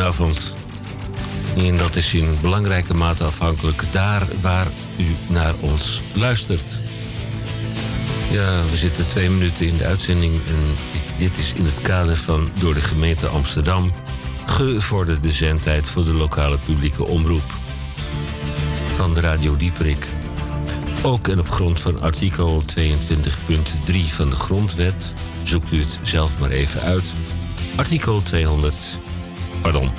Goedenavond. En dat is in belangrijke mate afhankelijk daar waar u naar ons luistert. Ja, we zitten twee minuten in de uitzending en dit is in het kader van door de gemeente Amsterdam gevorderde zendtijd voor de lokale publieke omroep van de Radio Dieperik. Ook en op grond van artikel 22.3 van de Grondwet, zoekt u het zelf maar even uit. Artikel 200, pardon,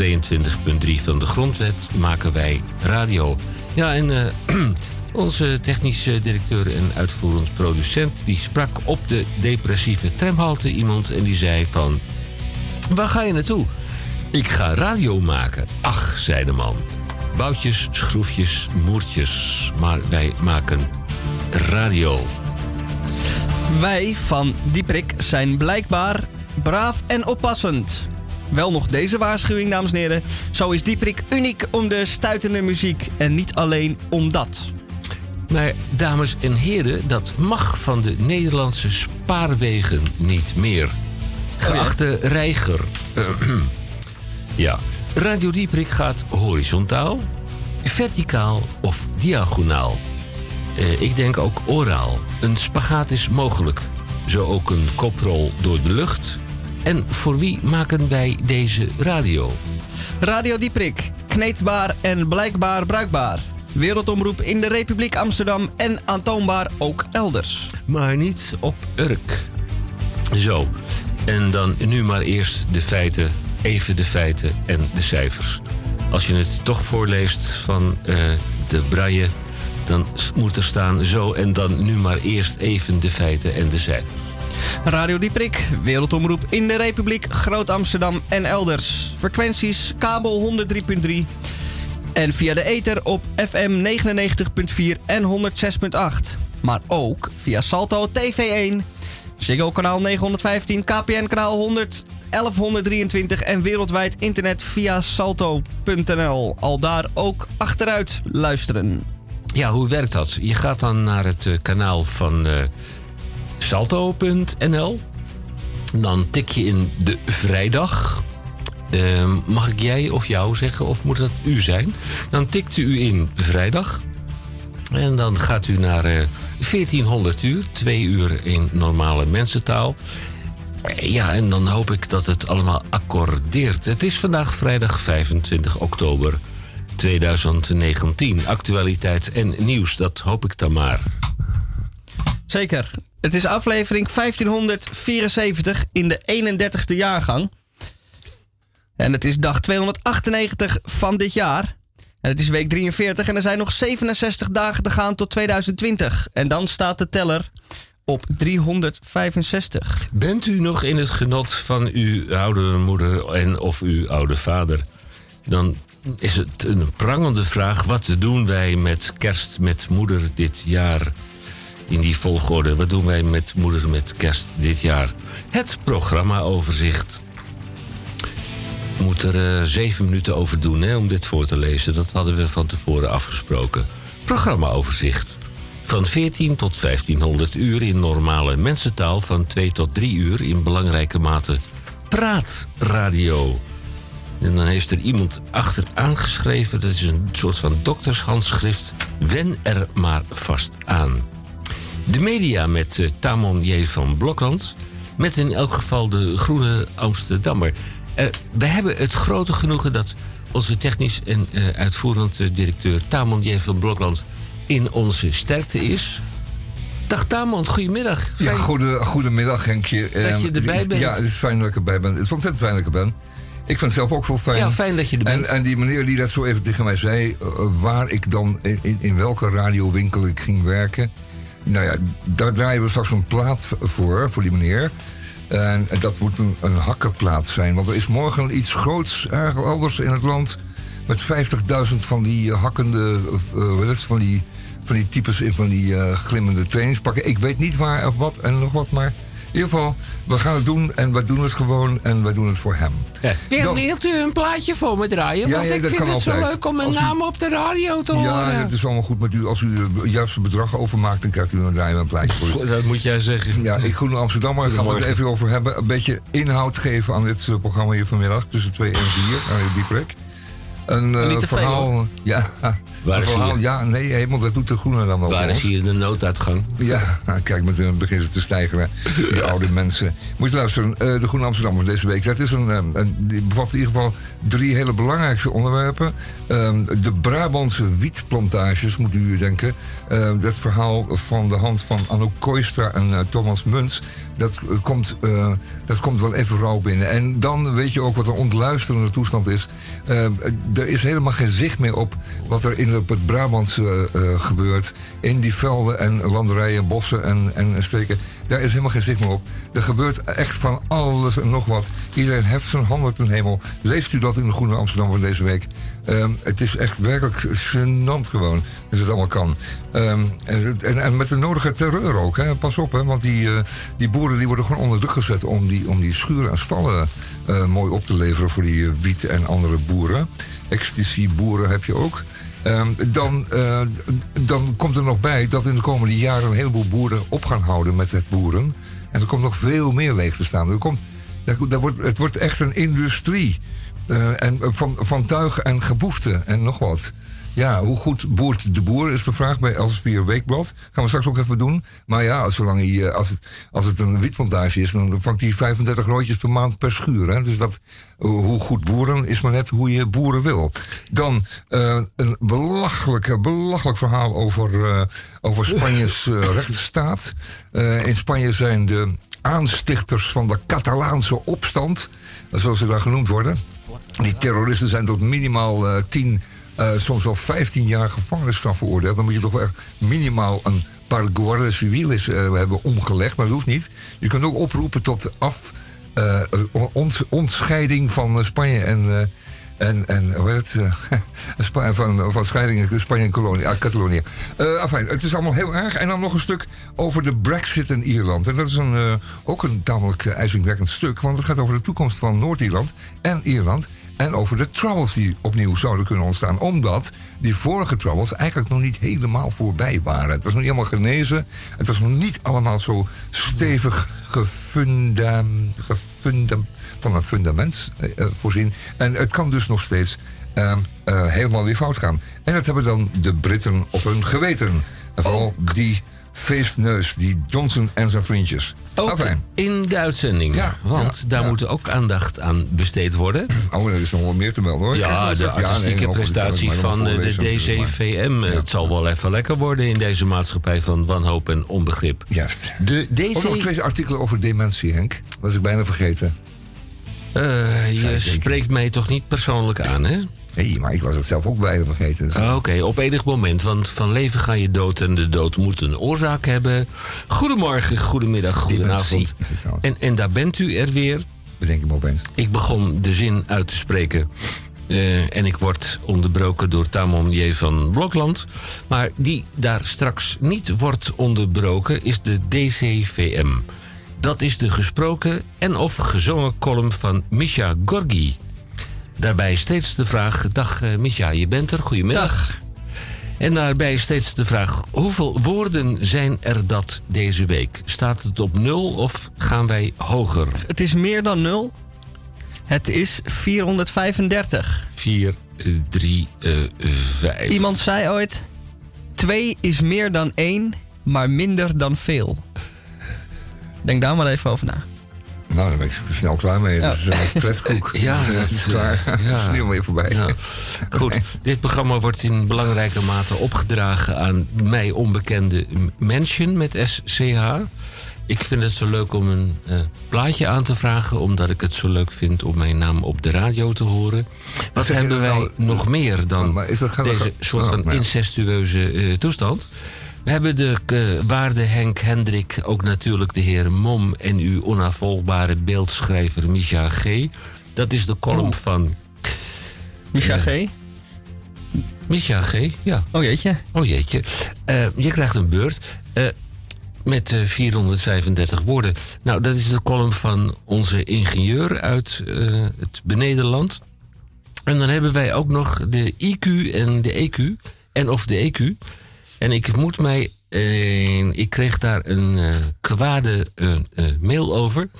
22.3 van de Grondwet maken wij radio. Ja, en uh, onze technische directeur en uitvoerend producent... die sprak op de depressieve tramhalte iemand en die zei van... Waar ga je naartoe? Ik ga radio maken. Ach, zei de man. Boutjes, schroefjes, moertjes. Maar wij maken radio. Wij van Dieprik zijn blijkbaar braaf en oppassend. Wel nog deze waarschuwing, dames en heren. Zo is Dieprik uniek om de stuitende muziek en niet alleen om dat. Maar dames en heren, dat mag van de Nederlandse spaarwegen niet meer. Geachte reiger. ja, Radio Dieprik gaat horizontaal, verticaal of diagonaal. Eh, ik denk ook oraal. Een spagaat is mogelijk. Zo ook een koprol door de lucht. En voor wie maken wij deze radio? Radio Dieprik, kneedbaar en blijkbaar bruikbaar. Wereldomroep in de Republiek Amsterdam en aantoonbaar ook elders. Maar niet op Urk. Zo, en dan nu maar eerst de feiten, even de feiten en de cijfers. Als je het toch voorleest van uh, de braille, dan moet er staan zo en dan nu maar eerst even de feiten en de cijfers. Radio Dieprik, wereldomroep in de Republiek, Groot Amsterdam en elders. Frequenties kabel 103.3 en via de ether op FM 99.4 en 106.8. Maar ook via Salto TV1, Ziggo kanaal 915, KPN kanaal 100, 1123 en wereldwijd internet via salto.nl. Al daar ook achteruit luisteren. Ja, hoe werkt dat? Je gaat dan naar het uh, kanaal van uh, salto.nl. Dan tik je in de vrijdag. Uh, mag ik jij of jou zeggen, of moet dat u zijn? Dan tikt u in vrijdag. En dan gaat u naar 1400 uur, twee uur in normale mensentaal. Ja, en dan hoop ik dat het allemaal accordeert. Het is vandaag vrijdag 25 oktober 2019. Actualiteit en nieuws, dat hoop ik dan maar. Zeker. Het is aflevering 1574 in de 31ste jaargang. En het is dag 298 van dit jaar. En het is week 43 en er zijn nog 67 dagen te gaan tot 2020. En dan staat de teller op 365. Bent u nog in het genot van uw oude moeder en of uw oude vader? Dan is het een prangende vraag. Wat doen wij met kerst met moeder dit jaar? In die volgorde. Wat doen wij met moeder met kerst dit jaar? Het programmaoverzicht. Ik moet er uh, zeven minuten over doen hè, om dit voor te lezen. Dat hadden we van tevoren afgesproken. Programmaoverzicht. Van 14 tot 1500 uur in normale mensentaal. Van 2 tot 3 uur in belangrijke mate praatradio. En dan heeft er iemand achteraan geschreven. Dat is een soort van doktershandschrift. Wen er maar vast aan. De media met uh, Tamon J. van Blokland. Met in elk geval de Groene Amsterdammer. Uh, we hebben het grote genoegen dat onze technisch en uh, uitvoerend directeur Tamon J. van Blokland in onze sterkte is. Dag Tamon, goedemiddag. Fijn... Ja, goede, goedemiddag Henkje. Dat je ehm, erbij bent. Ja, het is fijn dat ik erbij ben. Het is ontzettend fijn dat ik er ben. Ik vind het zelf ook wel fijn. Ja, fijn dat je er bent. En, en die meneer die dat zo even tegen mij zei, uh, waar ik dan, in, in welke radiowinkel ik ging werken. Nou ja, daar draaien we straks een plaat voor, voor die meneer. En, dat moet een, een hakkenplaats zijn. Want er is morgen iets groots, ergens anders in het land. Met 50.000 van die hakkende, uh, van die van die types in van die eh, glimmende trainingspakken. Ik weet niet waar of wat en nog wat, maar ieder geval, we gaan het doen en we doen het gewoon en we doen het voor hem. Wil, Dan- wilt u een plaatje voor me draaien? Ja, Want ja, ik dat vind kan het zo altijd. leuk om mijn Als u- naam op de radio te horen. Ja, dat is allemaal goed met u. Als u het juiste bedrag overmaakt, dan krijgt u een draaien een plaatje voor u. Dat moet jij zeggen. Ja, ik Groene Amsterdammer gaan we het even over hebben. Een beetje inhoud geven aan dit eh, programma hier vanmiddag. Tussen 2 en 4, aan die plek. Een eh, veel, verhaal. ja, Waar een is verhaal. hier? Ja, nee, helemaal, dat doet de Groene dan wel. Waar is hier de nooduitgang? Ja, kijk, met een beginnen ze te stijgen, die oude mensen. Moet je luisteren, eh, de Groene Amsterdammer van deze week. Dat is een, eh, een, die bevat in ieder geval drie hele belangrijke onderwerpen. Ehm, de Brabantse wietplantages, moet u denken. Eh, dat verhaal van de hand van Anouk Koistra en eh, Thomas Muns. Dat, eh, komt, eh, dat komt wel even rauw binnen. En dan weet je ook wat een ontluisterende toestand is. Eh, er is helemaal geen zicht meer op wat er in op het Brabantse gebeurt. In die velden en landerijen, bossen en, en streken. Daar is helemaal geen zicht meer op. Er gebeurt echt van alles en nog wat. Iedereen heft zijn handen ten hemel. Leest u dat in de Groene Amsterdam van deze week? Ehm, het is echt werkelijk gênant gewoon dat het allemaal kan. Ehm, en, en, met de nodige terreur ook. Hè. Pas op, hè, want die, eh, die boeren die worden gewoon onder druk gezet... om die, om die schuren en stallen eh, mooi op te leveren voor die eh, wiet en andere boeren. Ecstasy-boeren heb je ook. Ehm, dan, dan komt er nog bij dat in de komende jaren... een heleboel boeren op gaan houden met het boeren. En er komt nog veel meer leeg te staan. Er komt, daar wordt, het wordt echt een industrie. Eh, en van, van tuig en geboefte en nog wat. Ja, hoe goed boert de boer is de vraag bij Elsevier Weekblad. Gaan we straks ook even doen. Maar ja, zolang hij, eh, als, het, als het een wietplantage is, dan vangt hij 35 roodjes per maand per schuur. Hè? Dus dat, eh, hoe goed boeren is maar net hoe je boeren wil. Dan eh, een belachelijk, belachelijk verhaal over, eh, over Spanjes eh, rechtsstaat. Eh, in Spanje zijn de aanstichters van de Catalaanse opstand, zoals ze daar genoemd worden. Die terroristen zijn tot minimaal eh 10, eh, soms wel 15 jaar gevangenisstraf veroordeeld. Dan moet je toch wel echt minimaal een paar guardia civiles eh, hebben omgelegd, maar dat hoeft niet. Je kunt ook oproepen tot af, eh, ont, ontscheiding van eh, Spanje en. En, en hoe heet het? eh, van, van scheiding in Spanje en Colonia, ah, Catalonië. Eh afijn, het is allemaal heel erg. En dan nog een stuk over de Brexit in Ierland. En dat is een, eh, ook een tamelijk ijzingwekkend stuk. Want het gaat over de toekomst van Noord-Ierland en Ierland. En over de troubles die opnieuw zouden kunnen ontstaan. Omdat die vorige troubles eigenlijk nog niet helemaal voorbij waren. Het was nog niet helemaal genezen. Het was nog niet allemaal zo stevig gefundam, gefundam, van een fundament eh, eh, voorzien. En het kan dus nog steeds eh, eh, helemaal weer fout gaan. En dat hebben dan de Britten op hun geweten. En vooral die feestneus, die Johnson en zijn vriendjes. Ook Afijn. in de uitzending. Ja, want ja, daar ja. moet ook aandacht aan besteed worden. Oh, er is nog wel meer te melden hoor. Ja, de artistieke nee, prestatie van de DCVM. Het zal wel even lekker worden in deze maatschappij van wanhoop en onbegrip. Juist. De Ook nog DC... twee artikelen over dementie, Henk. Dat was ik bijna vergeten. Eh, je spreekt mij toch niet persoonlijk aan, hè? Nee, maar ik was het zelf ook bijna vergeten. Dus- Ah, Oké, op enig moment, want van leven ga je dood en de dood moet een oorzaak hebben. Goedemorgen, goedemiddag, goedenavond. En, en daar bent u er weer. Bedenk ik me opeens. Ik begon de zin uit te spreken. eh, en ik word onderbroken door Tamon J. van Blokland. Maar die daar straks niet wordt onderbroken is de DCVM. Dat is de gesproken en of gezongen column van Misha Gorgi. Daarbij steeds de vraag: Dag eh, Misha, je bent er. Goedemiddag. Dag. En daarbij steeds de vraag: hoeveel woorden zijn er dat deze week? Staat het op nul of gaan wij hoger? Het is meer dan nul. Het is 435. 4, 3, 5. Iemand zei ooit: 2 is meer dan 1, maar minder dan veel. Denk daar maar even over na. Nou, dan ben ik er snel klaar mee. Ja. Dat is een kletskoek. Ja, dat is klaar. eh, ja. Dat is niet meer voorbij. Ja. Goed, dit programma wordt in belangrijke mate opgedragen aan mij onbekende mensen met SCH. Ik vind het zo leuk om een eh, plaatje aan te vragen, omdat ik het zo leuk vind om mijn naam op de radio te horen. Wat hebben wij nou? nog meer dan Maar is dat geen- deze soort Oh, van nou incestueuze eh, toestand? We hebben de eh, waarde Henk Hendrik, ook natuurlijk de heer Mom en uw onafvolgbare beeldschrijver Misha G. Dat is de column van Micha G. Micha G, ja. Oh jeetje. Oh jeetje. Uh, je krijgt een beurt met uh, 435 woorden. Nou, dat is de column van onze ingenieur uit het benedenland. En dan hebben wij ook nog de IQ en de EQ. En of de EQ. En ik moet mij. ik kreeg daar een kwade mail over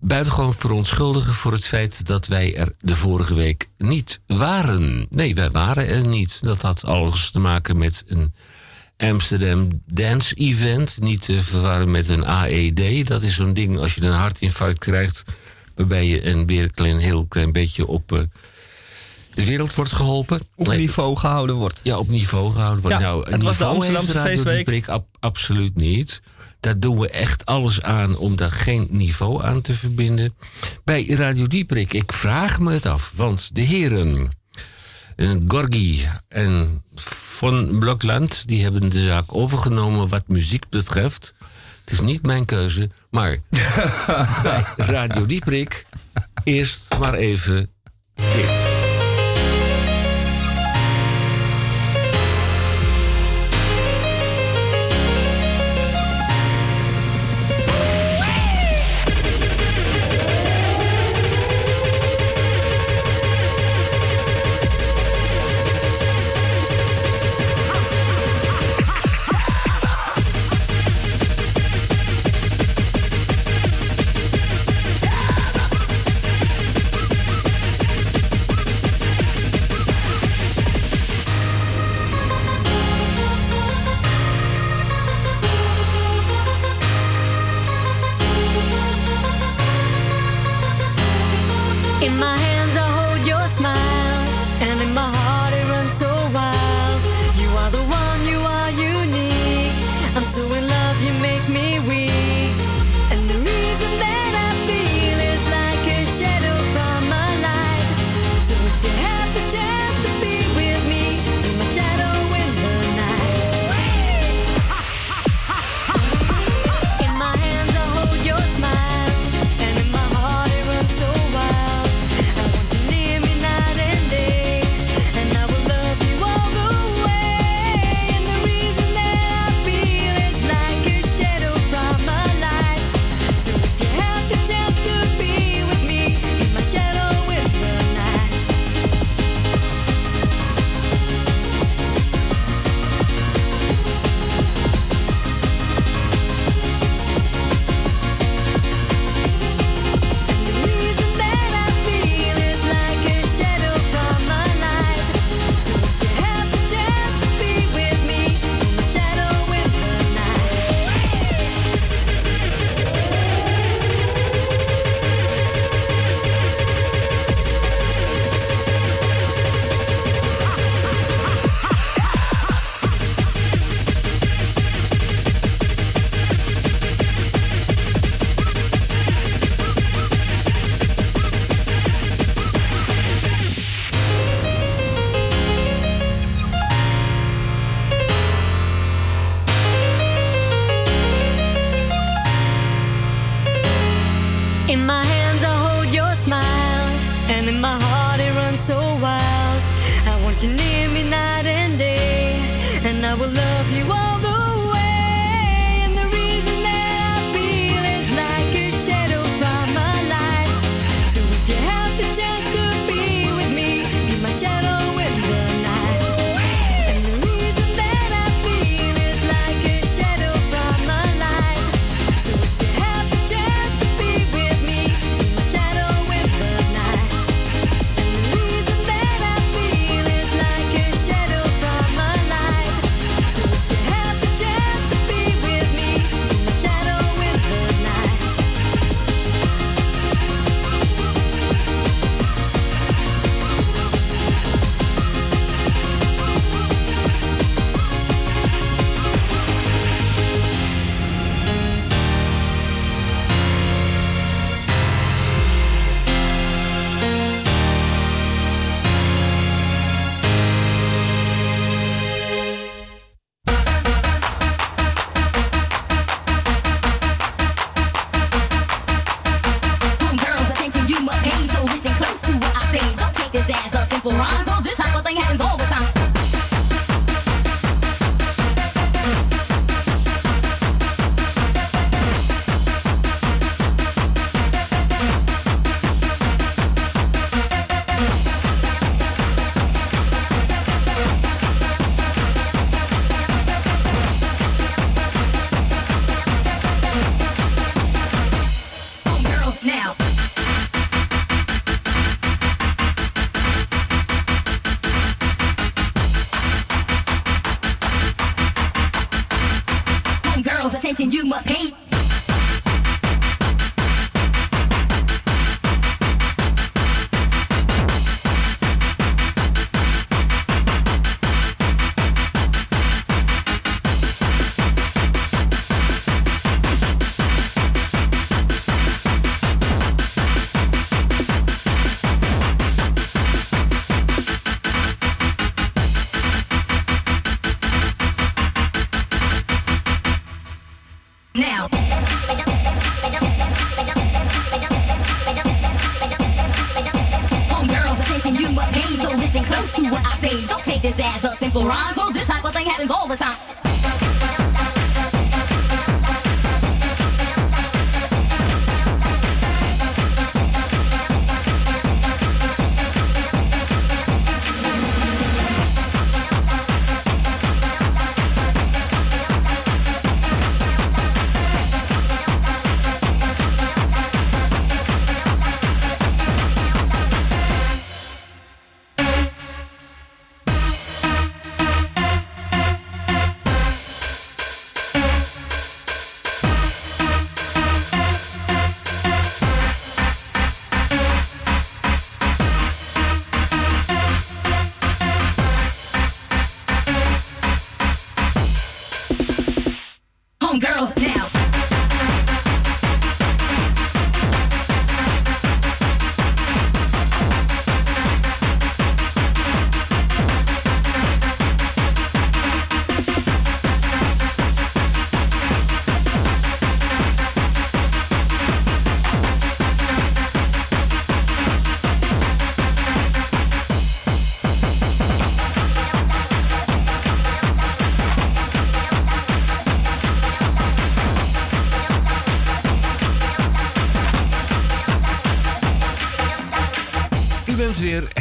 buitengewoon verontschuldigen voor het feit dat wij er de vorige week niet waren. Nee, wij waren er niet. Dat had alles te maken met een Amsterdam Dance Event. Niet te verwarren met een AED. Dat is zo'n ding als je een hartinfarct krijgt, waarbij je een, weer een heel klein beetje op. De wereld wordt geholpen. Op niveau gehouden wordt. Ja, op niveau gehouden wordt. Ja, nou, het was de Amsterdamse feestweek. Ab, absoluut niet. Daar doen we echt alles aan om daar geen niveau aan te verbinden. Bij Radio Dieprik, ik vraag me het af, want de heren uh, Gorgi en Von Blokland... die hebben de zaak overgenomen wat muziek betreft. Het is niet mijn keuze, maar bij Radio Dieprik... eerst maar even dit.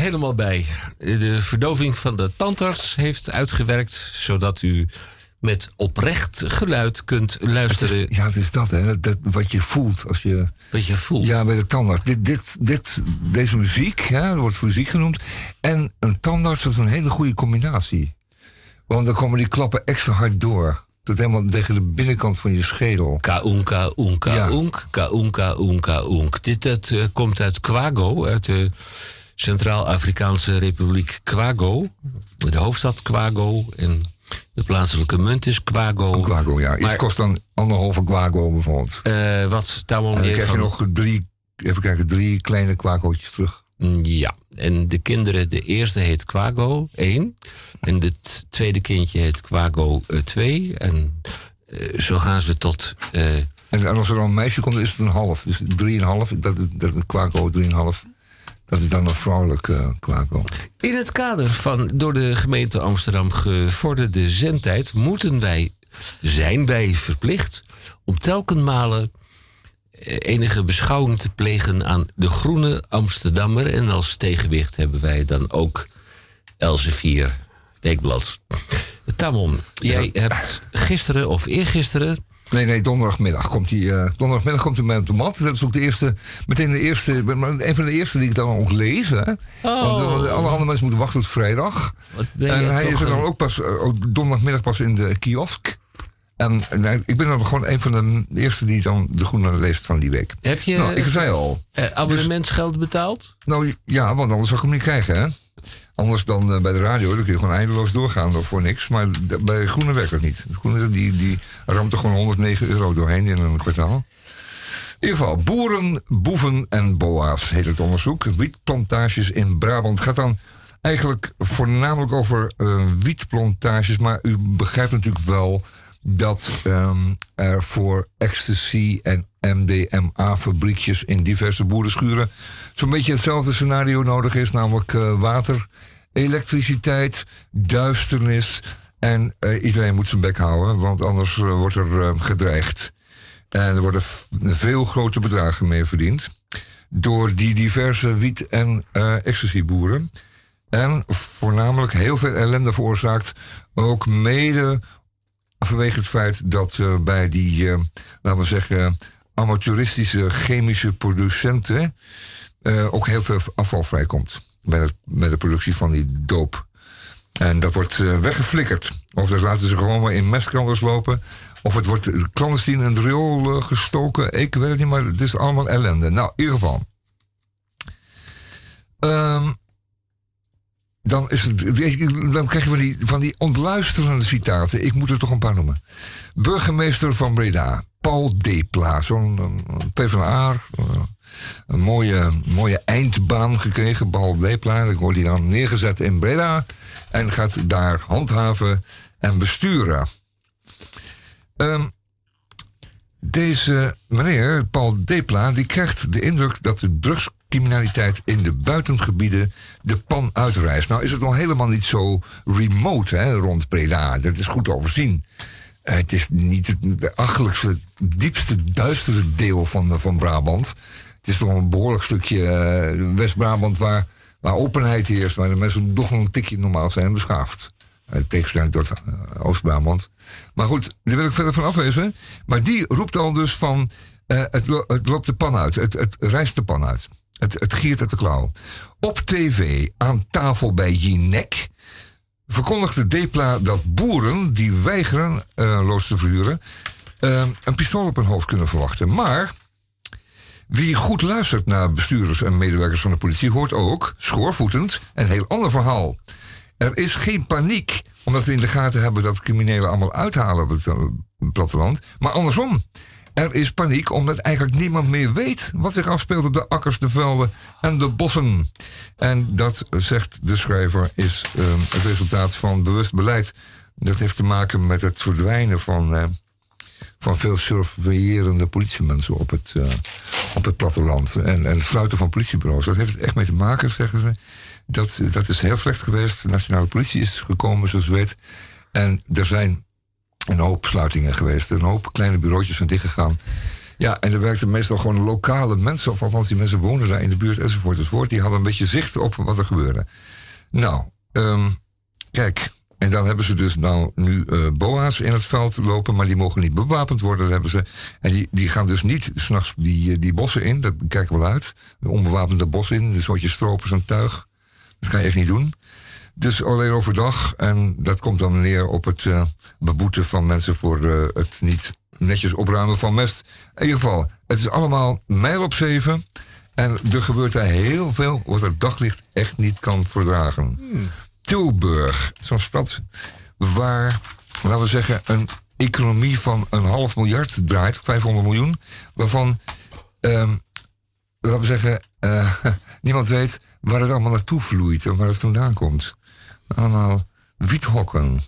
Helemaal bij. De verdoving van de tandarts heeft uitgewerkt, zodat u met oprecht geluid kunt Het is- luisteren ja, het is dat, hè. Dat, wat je voelt als je... wat je voelt. Ja, bij de tandarts. Dit, dit, dit, deze muziek, hè, dat wordt muziek genoemd. En een tandarts, dat is een hele goede combinatie. Want dan komen die klappen extra hard door. Tot helemaal tegen de binnenkant van je schedel. Kaunka, unka, Ja. unk, kaunka, unka, unk. Dit het, eh, komt uit Kwago, uit de Centraal-Afrikaanse Republiek Kwago. De hoofdstad Kwago en de plaatselijke munt is Kwago. Een kwago, ja. Iets kost dan anderhalve kwago bijvoorbeeld. Eh, wat Tamon En dan heeft krijg je nog drie, even kijken, drie kleine kwagootjes terug. Mm, Ja, en de kinderen, de eerste heet Kwago 1. En het tweede kindje heet Kwago 2. En eh, zo gaan ze tot. eh, En als er dan een meisje komt, is het een half. Dus drieënhalf, dat is, dat een kwago, drieënhalf. Dat is dan een vrouwelijk kwago. in het kader van door de gemeente Amsterdam gevorderde zendtijd moeten wij, zijn wij verplicht om telkenmalen eh, enige beschouwing te plegen aan de groene Amsterdammer. En als tegenwicht hebben wij dan ook Elsevier Weekblad. Tamon, jij hebt gisteren of eergisteren Nee, nee, donderdagmiddag komt hij. eh, donderdagmiddag komt hij mij op de mat. Dat is ook de eerste, meteen de eerste, een van de eerste die ik dan ook lees. Hè? Want, eh, want alle andere mensen moeten wachten tot vrijdag. Wat ben je en hij is er dan een- ook pas, eh, ook donderdagmiddag pas in de kiosk. En, hij- ik ben dan gewoon een van de eerste die dan de groene leest van die week. Heb je Nou, ik zei al. eh, abonnementsgeld betaald? Nou ja, want anders zou ik hem niet krijgen, hè? Anders dan eh, bij de radio, dan kun je gewoon eindeloos doorgaan voor niks. Maar bij Groene werkt dat niet. Groene die, die ramt er gewoon 109 euro doorheen in een kwartaal. In ieder geval, boeren, boeven en boa's heet het onderzoek. Wietplantages in Brabant gaat dan eigenlijk voornamelijk over eh, wietplantages. Maar u begrijpt natuurlijk wel dat ehm, er voor ecstasy en MDMA-fabriekjes in diverse boerenschuren zo'n beetje hetzelfde scenario nodig is, namelijk eh, water, elektriciteit, duisternis. En eh, iedereen moet zijn bek houden, want anders eh, wordt er gedreigd. En er worden veel grote bedragen mee verdiend door die diverse wiet- en ecstasy-boeren. En voornamelijk heel veel ellende veroorzaakt, ook mede vanwege het feit dat eh, bij die, eh, laten we zeggen, amateuristische chemische producenten eh, ook heel veel afval vrijkomt bij, het, de productie van die doop. En dat wordt weggeflikkerd. Of dat laten ze gewoon maar in mestkanders lopen. Of het wordt clandestien in het riool gestoken. Ik weet het niet, maar het is allemaal ellende. Nou, in ieder geval. Ehm, dan, is het, dan krijg je van die, van die ontluisterende citaten. Ik moet er toch een paar noemen. Burgemeester van Breda, Paul Depla. Zo'n PvdA, eh, een mooie, mooie eindbaan gekregen. Paul Depla, dat wordt hij dan neergezet in Breda. En gaat daar handhaven en besturen. Ehm, deze meneer, Paul Depla, die krijgt de indruk dat de drugscriminaliteit in de buitengebieden de pan uitreist. Nou is het nog helemaal niet zo remote hè, rond Breda. Dat is goed overzien. Eh, het is niet het achterlijkste, diepste, duistere deel van, van Brabant. Het is toch een behoorlijk stukje eh, West-Brabant waar, waar openheid heerst. Waar de mensen toch nog een tikje normaal zijn beschaafd. Tegenstelling tot Oost-Brabant. Maar goed, daar wil ik verder van afwezen. Maar die roept al dus van... het, het, loopt de pan uit. Het, het reist de pan uit. Het, het giert uit de klauw. Op tv, aan tafel bij Jinek verkondigde Depla dat boeren die weigeren uh, loos te verhuren uh, een pistool op hun hoofd kunnen verwachten. Maar wie goed luistert naar bestuurders en medewerkers van de politie hoort ook, schoorvoetend, een heel ander verhaal. Er is geen paniek omdat we in de gaten hebben dat criminelen allemaal uithalen op het platteland, maar andersom. Er is paniek omdat eigenlijk niemand meer weet wat zich afspeelt op de akkers, de velden en de bossen. En dat, zegt de schrijver, is uh, het resultaat van bewust beleid. Dat heeft te maken met het verdwijnen van, uh, van veel surveillerende politiemensen op het, uh, op het platteland. En, en het sluiten van politiebureaus. Dat heeft echt mee te maken, zeggen ze. Dat, dat is heel slecht geweest. De nationale politie is gekomen, zoals u weet. En er zijn een hoop sluitingen geweest. Een hoop kleine bureautjes zijn dichtgegaan. Ja, en er werkten meestal gewoon lokale mensen, of althans die mensen wonen daar in de buurt enzovoort enzovoort. Die hadden een beetje zicht op wat er gebeurde. Nou, um, kijk, en dan hebben ze dus nou nu uh, boa's in het veld lopen, maar die mogen niet bewapend worden. Dat hebben ze. En die, die gaan dus niet s'nachts die, eh, die bossen in, dat kijken we wel uit. Onbewapende bos in, een soortje stropers en tuig. Dat ga je echt niet doen. Dus alleen overdag. En dat komt dan neer op het uh, beboeten van mensen voor uh, het niet netjes opruimen van mest. In ieder geval, het is allemaal mijl op zeven. En er gebeurt daar heel veel wat het daglicht echt niet kan verdragen. Hmm. Tilburg, zo'n stad waar, laten we zeggen, een economie van een half miljard draait, 500 miljoen, waarvan, um, laten we zeggen, uh, niemand weet waar het allemaal naartoe vloeit en waar het vandaan komt. Allemaal wiethokken.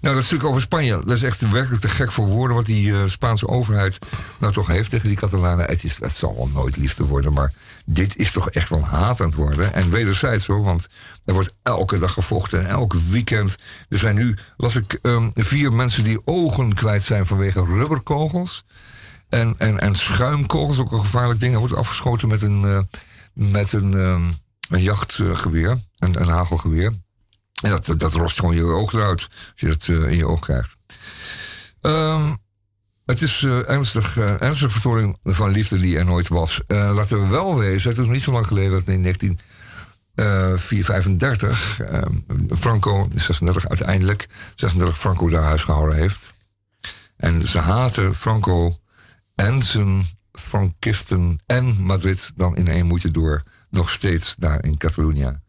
Nou, dat stuk over Spanje, dat is echt werkelijk te gek voor woorden wat die uh, Spaanse overheid nou toch heeft tegen die Catalanen. Het, is, het zal wel nooit liefde worden, maar dit is toch echt wel haat aan het worden. En wederzijds zo, want er wordt elke dag gevochten, elk weekend. Er zijn nu, las ik, um, vier mensen die ogen kwijt zijn vanwege rubberkogels. En, en, en schuimkogels, ook een gevaarlijk ding. Er wordt afgeschoten met een, uh, met een, um, een jachtgeweer, een, een hagelgeweer. En dat, dat rost gewoon je oog eruit als je dat uh, in je oog krijgt. Um, het is uh, ernstig, uh, ernstige verstoring van liefde die er nooit was. laten we wel wezen, het is niet zo lang geleden dat in 1935 Franco, 36 uiteindelijk, 36 Franco daar huis gehouden heeft. En ze haten Franco en zijn Frankisten en Madrid dan in één moeite door. Nog steeds daar in Catalonië.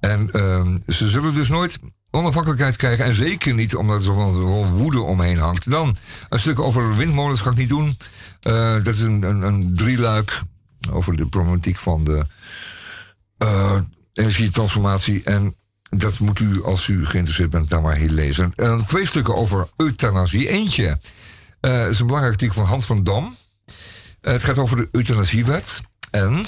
En uh, ze zullen dus nooit onafhankelijkheid krijgen. En zeker niet omdat er zoveel woede omheen hangt. Dan een stuk over windmolens ga ik niet doen. Uh, dat is een, een, een, drieluik over de problematiek van de uh, energietransformatie. En dat moet u, als u geïnteresseerd bent, daar maar heel lezen. En twee stukken over euthanasie. Eentje uh, is een belangrijk artikel van Hans van Dam. het gaat over de euthanasiewet. En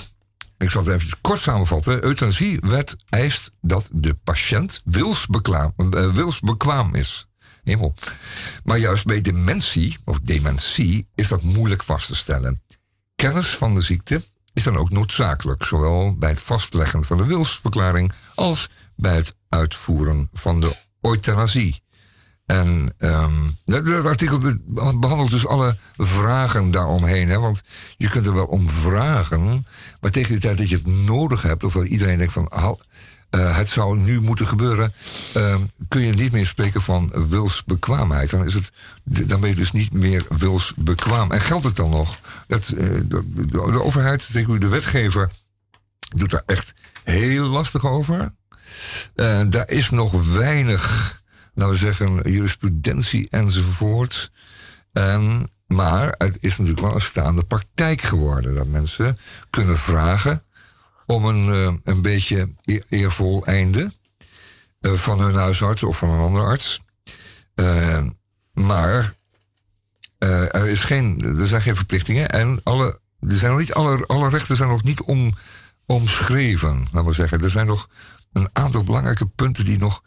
ik zal het even kort samenvatten. Euthanasiewet eist dat de patiënt wilsbekwaam, uh, wilsbekwaam is. Hemel. Maar juist bij dementie, of dementie, is dat moeilijk vast te stellen. Kennis van de ziekte is dan ook noodzakelijk, zowel bij het vastleggen van de wilsverklaring als bij het uitvoeren van de euthanasie. En dat, artikel behandelt dus alle vragen daaromheen. Hè? Want je kunt er wel om vragen, maar tegen de tijd dat je het nodig hebt, of iedereen denkt van eh, het zou nu moeten gebeuren, ehm, kun je niet meer spreken van wilsbekwaamheid. Dan, is het, dan ben je dus niet meer wilsbekwaam. En geldt het dan nog? Dat, eh, de, overheid, de wetgever, doet daar echt heel lastig over. Uh, daar is nog weinig, laten we zeggen, jurisprudentie enzovoort. Um, maar het is natuurlijk wel een staande praktijk geworden. Dat mensen kunnen vragen om een, uh, een beetje eervol einde uh, van hun huisarts of van een andere arts. Uh, maar er, is geen, er zijn geen verplichtingen en alle, er zijn nog niet alle, alle rechten zijn nog niet om, omschreven. Laten we zeggen. Er zijn nog een aantal belangrijke punten die, nog,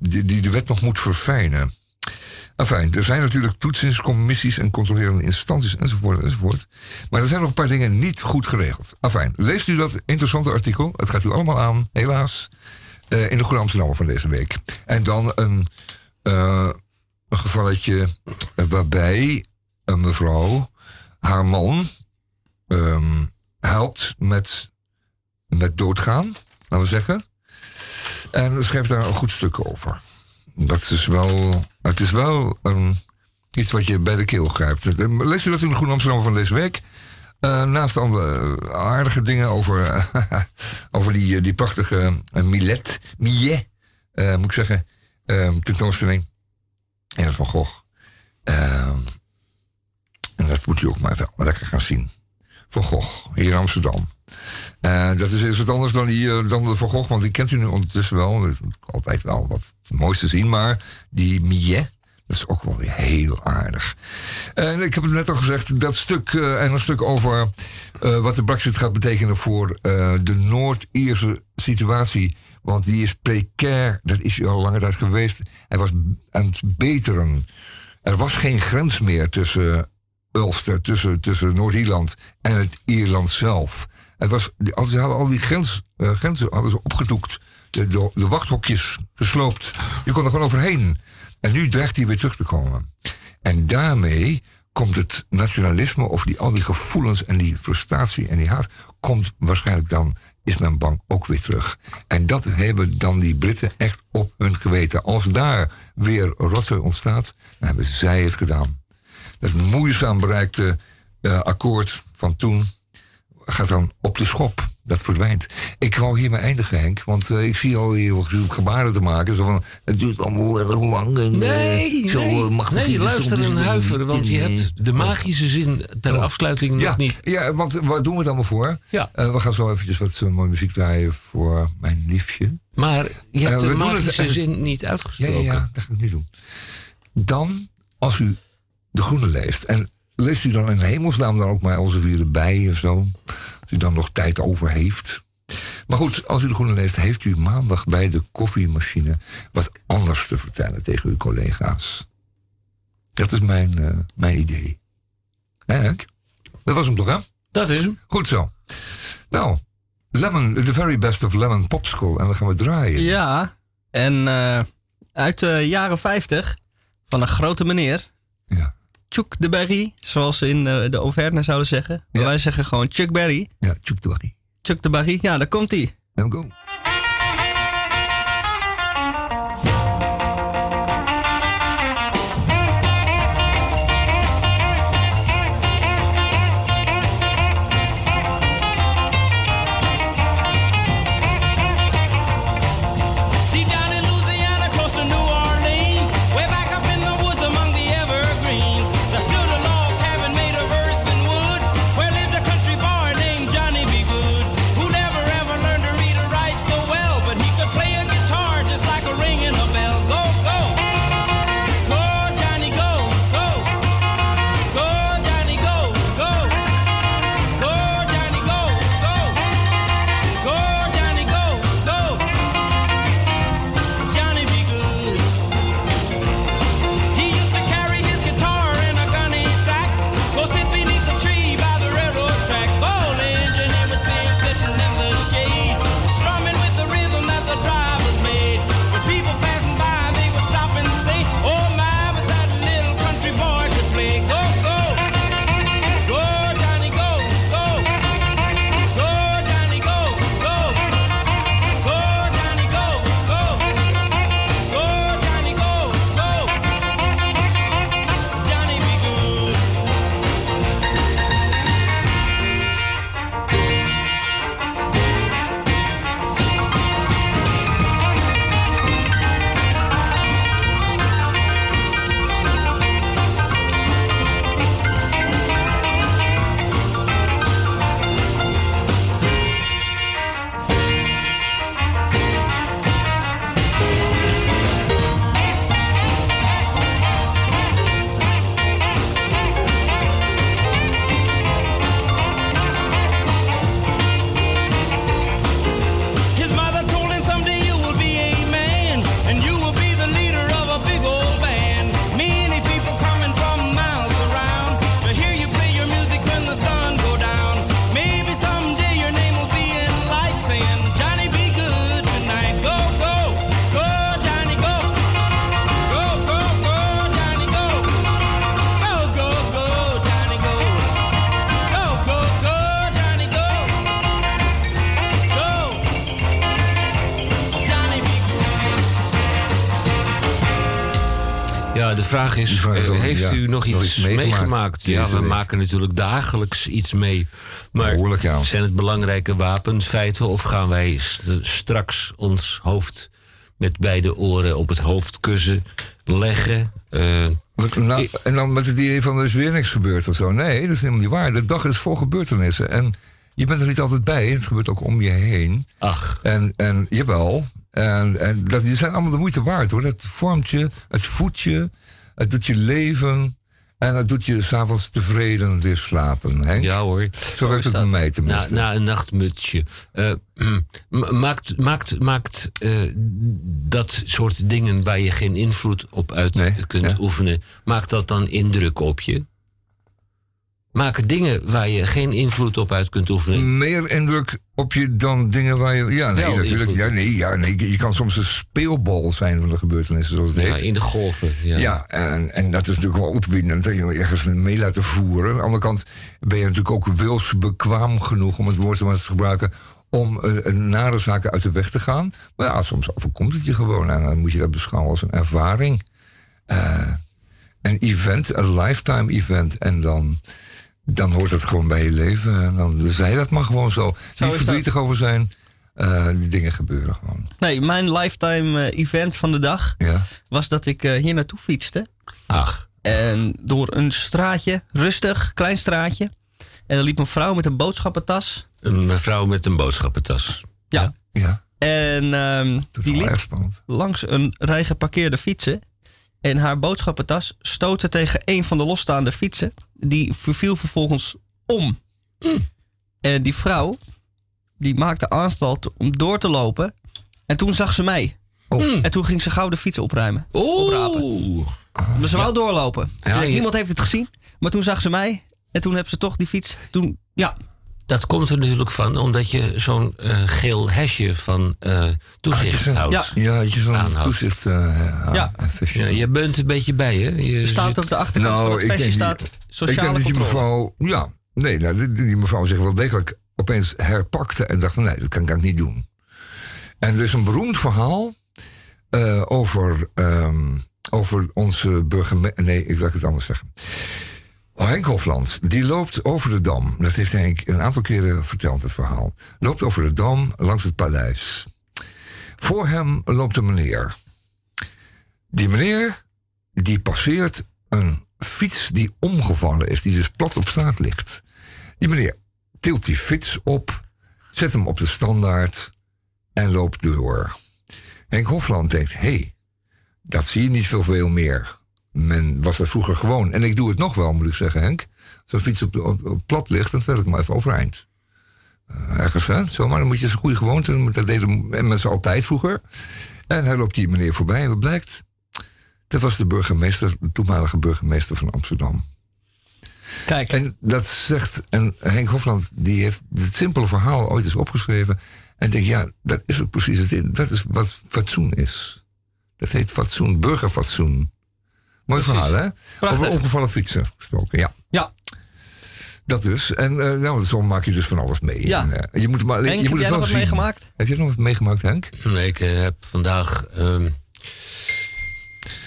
die, die de wet nog moet verfijnen. Enfin, er zijn natuurlijk toetsingscommissies en controlerende instanties enzovoort enzovoort. Maar er zijn nog een paar dingen niet goed geregeld. Enfin, leest u dat interessante artikel. Het gaat u allemaal aan, helaas, uh, in de Amsterdammer van deze week. En dan een, uh, gevalletje waarbij een mevrouw haar man um, helpt met, met doodgaan, laten we zeggen. En schrijft daar een goed stuk over dat is wel. Het is wel um, iets wat je bij de keel grijpt. Lees u dat in de Groene Amsterdam van deze week? Uh, naast andere aardige dingen over, over die, die prachtige uh, Millet, Millet, moet ik zeggen, tentoonstelling. En van Gogh. en dat moet u ook maar wel lekker gaan zien. Van Gogh, hier in Amsterdam. Uh, dat is, is wat anders dan, die, uh, dan de Van Gogh, want die kent u nu ondertussen wel. Altijd wel wat moois te zien, maar die Millet, dat is ook wel weer heel aardig. En ik heb het net al gezegd, dat stuk en een stuk over wat de Brexit gaat betekenen voor de Noord-Ierse situatie. Want die is precair, dat is al lange tijd geweest. Hij was aan het beteren. Er was geen grens meer tussen Ulster, tussen, tussen Noord-Ierland en het Ierland zelf. Het was, ze hadden al die grens, uh, grenzen hadden opgedoekt. De, de, wachthokjes gesloopt. Je kon er gewoon overheen. En nu dreigt hij weer terug te komen. En daarmee komt het nationalisme, of die, al die gevoelens en die frustratie en die haat, komt waarschijnlijk dan, is men bang, ook weer terug. En dat hebben dan die Britten echt op hun geweten. Als daar weer rotzooi ontstaat, dan hebben zij het gedaan. Dat moeizaam bereikte uh, akkoord van toen, gaat dan op de schop. Dat verdwijnt. Ik wou hiermee eindigen, Henk. Want uh, ik zie al hier gebaren te maken. Zo van, het duurt allemaal erg lang. En, nee, uh, zo, nee. mag nee luister en huiveren. Want je hebt de magische zin ter oh. afsluiting ja, nog niet. Ja, want waar doen we het allemaal voor? Ja. Uh, we gaan zo eventjes wat mooie muziek draaien voor mijn liefje. Maar je hebt de magische het, zin niet uitgesproken. Ja, ja, ja, dat ga ik nu doen. Dan, als u de groene leest... en leest u dan in hemelsnaam dan ook maar Elsevier erbij of zo. Als u dan nog tijd over heeft. Maar goed, als u de Groene leest, heeft u maandag bij de koffiemachine wat anders te vertellen tegen uw collega's. Dat is mijn, uh, mijn idee. Henk? Dat was hem toch, hè? Dat is hem. Goed zo. Nou, Lemon, the very best of Lemon Popsicle. En dan gaan we draaien. Ja, en uh, uit de jaren 50 van een grote meneer. Ja. Chuck de Berry, zoals ze in uh, de Auvergne zouden zeggen. Ja. Wij zeggen gewoon Chuck Berry. Ja, Chuck de Berry. Chuck de Berry, ja, daar komt hij. Let go. Vraag is, vraag is eh, heeft ja, u nog iets meegemaakt meegemaakt? Ja, we week? maken natuurlijk dagelijks iets mee. Maar Behoorlijk, ja. zijn het belangrijke wapenfeiten... of gaan wij straks ons hoofd met beide oren op het hoofdkussen leggen? Eh, nou, en dan met het idee van er is weer niks gebeurd of zo. Nee, dat is helemaal niet waar. De dag is vol gebeurtenissen. En je bent er niet altijd bij. Het gebeurt ook om je heen. ach, En, en jawel. En, en dat, die zijn allemaal de moeite waard hoor. Het vormt je, het voedt je, het doet je leven. En het doet je s'avonds tevreden weer slapen. Henk? ja hoor. Zo werkt het bij mij Na, tenminste. na een nachtmutsje. Eh, maakt maakt, maakt eh, dat soort dingen waar je geen invloed op uit Nee, kunt ja. oefenen, maakt dat dan indruk op je? Maken dingen waar je geen invloed op uit kunt oefenen. Meer indruk op je dan dingen waar je... Ja, nee, Wel natuurlijk. Ja, nee, ja, nee, je kan soms een speelbal zijn van de gebeurtenissen zoals het Ja, heet. in de golven. Ja. Ja, en, en dat is natuurlijk wel opwindend. Dat je je ergens mee laten voeren. Aan de andere kant ben je natuurlijk ook wilsbekwaam genoeg... om het woord maar te gebruiken... om eh, nare zaken uit de weg te gaan. Maar ja, soms overkomt het je gewoon. En dan moet je dat beschouwen als een ervaring. Eh, een event, een lifetime event. En dan, dan hoort het gewoon bij je leven. En dan zei dat maar gewoon zo. Zo Niet dat. verdrietig over zijn. Eh, die dingen gebeuren gewoon. Nee, mijn lifetime eh, event van de dag Ja. was dat ik eh, hier naartoe fietste. Ach, En door een straatje, rustig, klein straatje. En er liep een vrouw met een boodschappentas. een mevrouw met een boodschappentas. Ja. Ja, En ehm, die liep langs een rij geparkeerde fietsen. En haar boodschappentas stootte tegen een van de losstaande fietsen. Die verviel vervolgens om. En die vrouw, die maakte aanstalt om door te lopen. En toen zag ze mij. Oh. En toen ging ze gauw de fiets opruimen. Oprapen. Oeh. Maar ze wou doorlopen. Je- Niemand heeft het gezien. Maar toen zag ze mij. En toen heb ze toch die fiets. Toen, ja, Dat komt er natuurlijk van omdat je zo'n eh, geel hesje van eh, toezicht Ah, houdt. Ja. Ja, je zo'n Aanhoudt. toezicht. eh Ja. je bent een beetje bij, hè? Je er staat zit- op de achterkant van het vestje denk staat die- ik sociale denk dat die controle. mevrouw, ja, nee, nou, die, die mevrouw zich wel degelijk opeens herpakte en dacht van nee, dat kan, kan ik niet doen. En er is een beroemd verhaal eh, over, ehm, over onze burgemeester. Nee, ik laat het anders zeggen. Henk Hofland, die loopt over de dam. Dat heeft Henk een aantal keren verteld, het verhaal. Loopt over de dam langs het paleis. Voor hem loopt een meneer. Die meneer, die passeert een fiets die omgevallen is, die dus plat op straat ligt. Die meneer tilt die fiets op, zet hem op de standaard en loopt door. Henk Hofland denkt, hé, hey, dat zie je niet zoveel meer. Men was dat vroeger gewoon. En ik doe het nog wel, moet ik zeggen, Henk. Als een fiets op, op, op plat ligt, dan zet ik hem even overeind. Eh, ergens, hè? Zomaar, dan moet je eens een goede gewoonte. Dat deden mensen altijd vroeger. En hij loopt die meneer voorbij. En wat blijkt? Dat was de burgemeester, de toenmalige burgemeester van Amsterdam. Kijk, En dat zegt, en Henk Hofland, die heeft dit simpele verhaal ooit eens opgeschreven. En denk, ja, dat is ook precies het. Dat is wat fatsoen is. Dat heet fatsoen, burgerfatsoen. Mooi Precies. verhaal, hè? Prachtig. Over ongevallen fietsen gesproken, ja. ja. Dat dus. En eh nou, zo maak je dus van alles mee. Ja. En, eh, je moet, maar, Henk, je heb moet jij het nog wat zien. meegemaakt? Heb jij nog wat meegemaakt, Henk? Nee, ik eh, heb vandaag. ehm,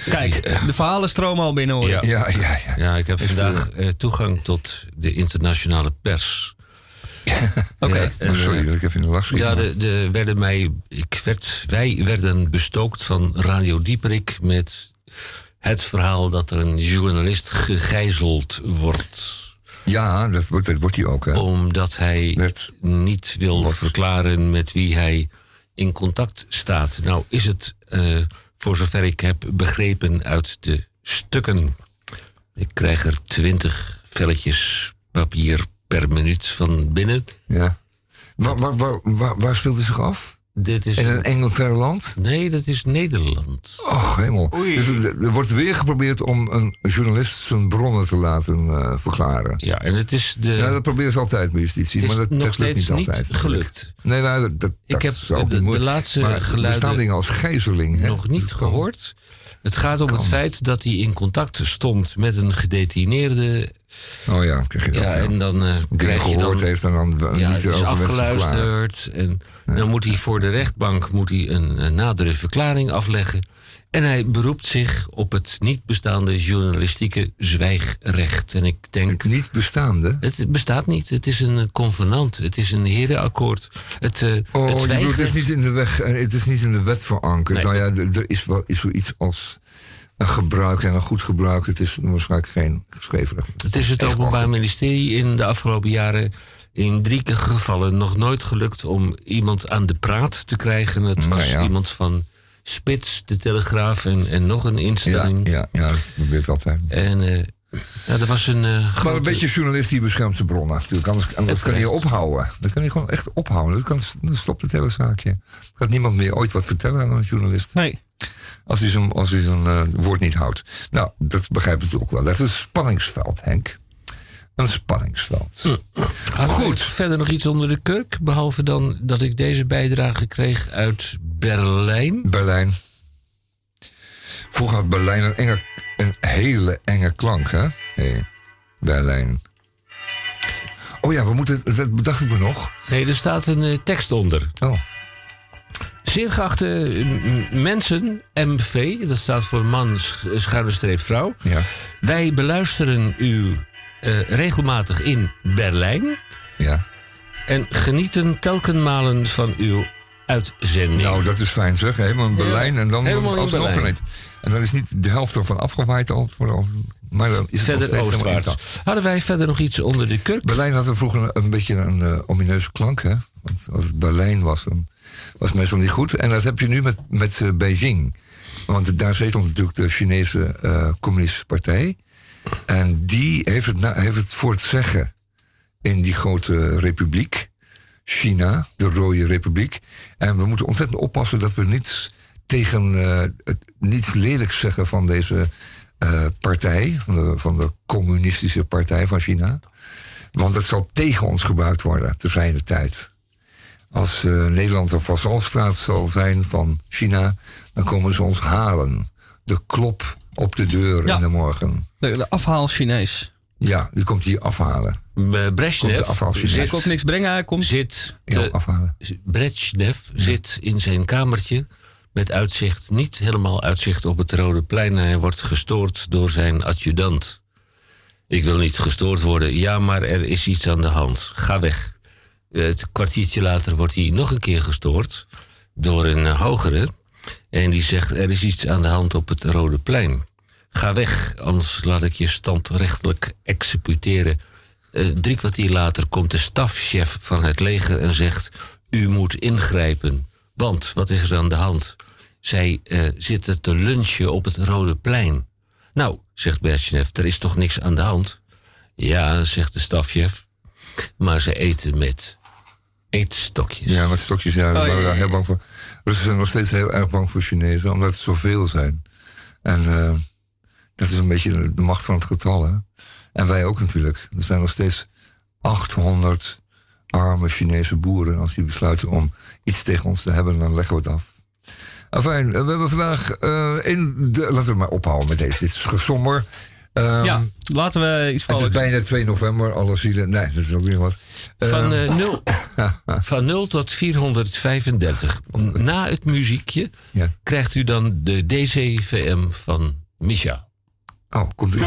Kijk, de verhalen stromen al binnen hoor. Ja. Ja, ja, ja. ja, ik heb Is, vandaag eh, toegang tot de internationale pers. Oké. Sorry dat ik even in de lach schiet. Ja, de, de werden mij, ik werd, wij werden bestookt van Radio Dieperik met het verhaal dat er een journalist gegijzeld wordt. ja dat, wordt, dat wordt hij ook, hè? Omdat hij Net. niet wil Wat? verklaren met wie hij in contact staat. Nou is het, eh, voor zover ik heb begrepen uit de stukken. Ik krijg er twintig velletjes papier per minuut van binnen. Ja. Waar, waar, waar, waar, waar speelt hij zich af? Dit is. In een engel ver land? Nee, dat is Nederland. Och, hemel. Dus er, er wordt weer geprobeerd om een journalist zijn bronnen te laten eh, verklaren. Ja, en het is de. Ja, dat proberen ze altijd bij justitie, maar dat, nog dat steeds niet niet, altijd. natuurlijk. gelukt. Nee, nou, dat, dat, Ik heb de- niet de laatste maar Er geluiden staan dingen als gijzeling. hè. Nog niet gehoord. Het gaat om het feit dat hij in contact stond met een gedetineerde. Oh ja, krijg je dat. Ja, ja. en dan Dingen krijg je dan. heeft en dan Ja, niet is afgeluisterd. En dan moet hij voor de rechtbank moet hij een, een nadere verklaring afleggen. En hij beroept zich op het niet bestaande journalistieke zwijgrecht. En ik denk. Niet bestaande? Het bestaat niet. Het is een convenant. Het is een herenakkoord. Het, uh, oh, het, bedoelt, het is niet in de weg. Het is niet in de wet verankerd. Nee. Nou ja, er is wel is zoiets als een gebruik en een goed gebruik. Het is waarschijnlijk geen geschreven. Het is het Openbaar. Ministerie in de afgelopen jaren in drie keer gevallen nog nooit gelukt om iemand aan de praat te krijgen. Het was Nou ja. iemand van Spits, de Telegraaf en, en nog een instelling. ja, ja, dat gebeurt altijd. En eh ja, er was een eh Maar een beetje journalist die beschermt zijn bronnen. Natuurlijk, anders, anders kan hij Terecht. ophouden. Dan kan hij gewoon echt ophouden. Dan, kan, dan stopt het hele zaakje. Gaat niemand meer ooit wat vertellen aan een journalist. Nee. Als hij zijn, als hij zijn eh, woord niet houdt. Nou, dat begrijpen ze ook wel. Dat is een spanningsveld, Henk. Een spanningsveld. Wij Goed. Verder nog iets onder de kurk, behalve dan dat ik deze bijdrage kreeg uit Berlijn. Berlijn. Vroeger had Berlijn een, enge, een hele enge klank, hè? Hey, Berlijn. Oh ja, we moeten, dat bedacht ik me nog. Nee, er staat een eh, tekst onder. Oh, Zeer geachte eh, m- mensen, MV, dat staat voor man, sch- schuine streep vrouw. ja, Wij beluisteren u eh, regelmatig in Berlijn ja. en genieten telkenmalen van uw uitzending. Nou, dat is fijn zeg, helemaal in Berlijn en dan helemaal Berlijn. niet. En dan is niet de helft ervan afgewaaid al, voor maar dan is verder oostwaarts. Hadden wij verder nog iets onder de kurk? Berlijn had er vroeger een, een beetje een eh, omineuze klank, hè? Want als het Berlijn was, dan was het meestal niet goed. En dat heb je nu met, met eh, Beijing. Want daar zetelt natuurlijk de Chinese eh, Communistische Partij. En die heeft het, heeft het voor het zeggen in die grote republiek. China, de Rode Republiek. En we moeten ontzettend oppassen dat we niets tegen het, niets lelijks zeggen van deze eh, partij, van de, Communistische Partij van China. Want het zal tegen ons gebruikt worden, te zijner tijd. Als eh, Nederland een vazalstraat zal zijn van China, dan komen ze ons halen. De klop op de deur Ja. in de morgen. De, de afhaal Chinees. Ja, die komt hier afhalen. Komt Brezhnev. Hij zit, komt niks brengen, hij komt... zit, Ja, te- afhalen. Brezhnev zit in zijn kamertje met uitzicht, niet helemaal uitzicht op het Rode Plein. Hij wordt gestoord door zijn adjudant. Ik wil niet gestoord worden. Ja, maar er is iets aan de hand. Ga weg. Het kwartiertje later wordt hij nog een keer gestoord door een hogere. En die zegt, er is iets aan de hand op het Rode Plein. Ga weg, anders laat ik je standrechtelijk executeren. Eh, drie kwartier later komt de stafchef van het leger en zegt... u moet ingrijpen. Want, wat is er aan de hand? Zij eh, zitten te lunchen op het Rode Plein. Nou, zegt Brezhnev, er is toch niks aan de hand? Ja, zegt de stafchef. Maar ze eten met eetstokjes. Ja, met stokjes, ja, daar Oh, waren we ja. heel bang voor. Russen zijn nog steeds heel erg bang voor Chinezen, omdat het zoveel zijn. En eh, dat is een beetje de macht van het getal, hè. En wij ook natuurlijk. Er zijn nog steeds 800 arme Chinese boeren. Als die besluiten om iets tegen ons te hebben, dan leggen we het af. Enfin, eh, we hebben vandaag eh, in de... Laten we maar ophouden met deze. Dit is gesomber. Ehm, Ja, laten we iets Het is bijna 2 november, alle zielen. Nee, dat is ook weer wat. Van, Ehm, eh, 0, van 0 tot 435. Na het muziekje Ja. krijgt u dan de DCVM van Misha. Oh, komt ie.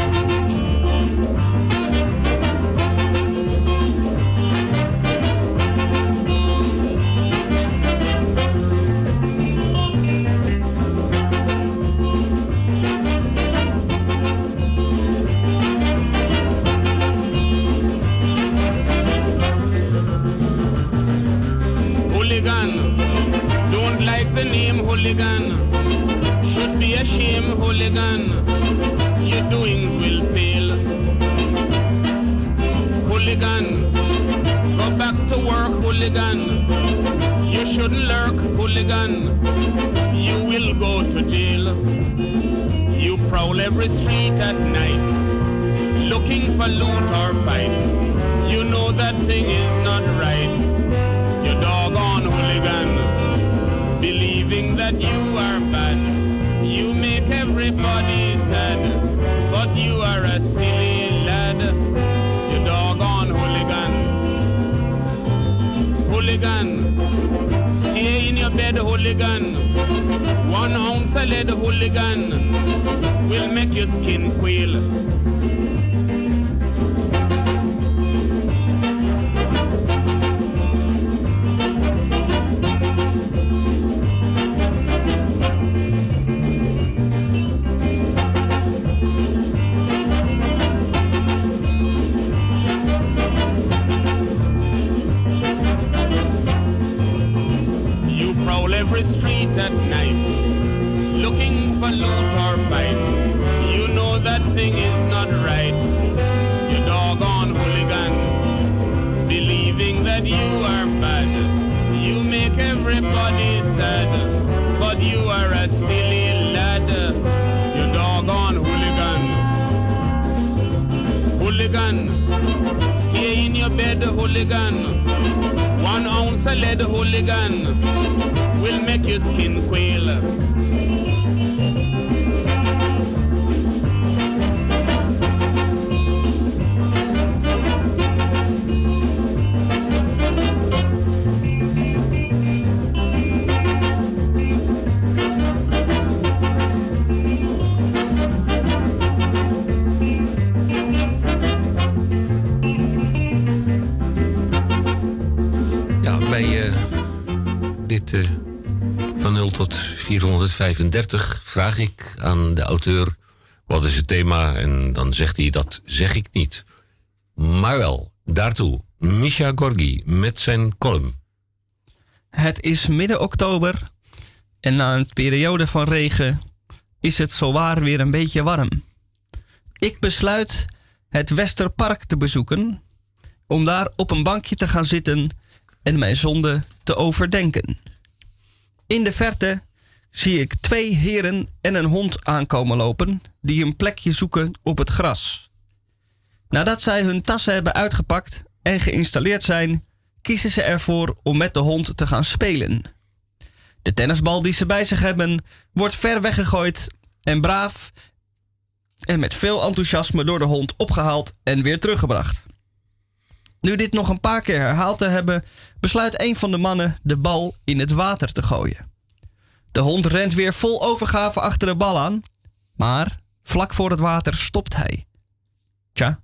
Hooligan. One ounce of lead hooligan will make your skin quail. Eh, van 0 tot 435 vraag ik aan de auteur... wat is het thema? En dan zegt hij, dat zeg ik niet. Maar wel, daartoe, Misha Gorgi met zijn column. Het is midden oktober en na een periode van regen is het zowaar weer een beetje warm. Ik besluit het Westerpark te bezoeken om daar op een bankje te gaan zitten en mijn zonde te overdenken. In de verte zie ik twee heren en een hond aankomen lopen die een plekje zoeken op het gras. Nadat zij hun tassen hebben uitgepakt en geïnstalleerd zijn, kiezen ze ervoor om met de hond te gaan spelen. De tennisbal die ze bij zich hebben wordt ver weggegooid en braaf en met veel enthousiasme door de hond opgehaald en weer teruggebracht. Nu dit nog een paar keer herhaald te hebben, besluit een van de mannen de bal in het water te gooien. De hond rent weer vol overgave achter de bal aan, maar vlak voor het water stopt hij. Tja,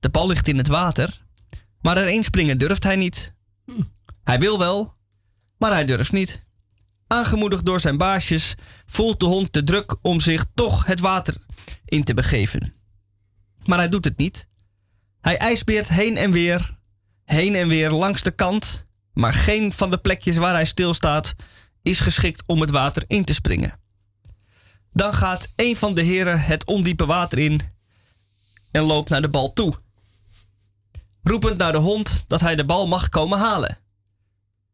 de bal ligt in het water, maar erin springen durft hij niet. Hij wil wel, maar hij durft niet. Aangemoedigd door zijn baasjes voelt de hond de druk om zich toch het water in te begeven. Maar hij doet het niet. Hij ijsbeert heen en weer, heen en weer langs de kant, maar geen van de plekjes waar hij stilstaat is geschikt om het water in te springen. Dan gaat een van de heren het ondiepe water in en loopt naar de bal toe. Roepend naar de hond dat hij de bal mag komen halen.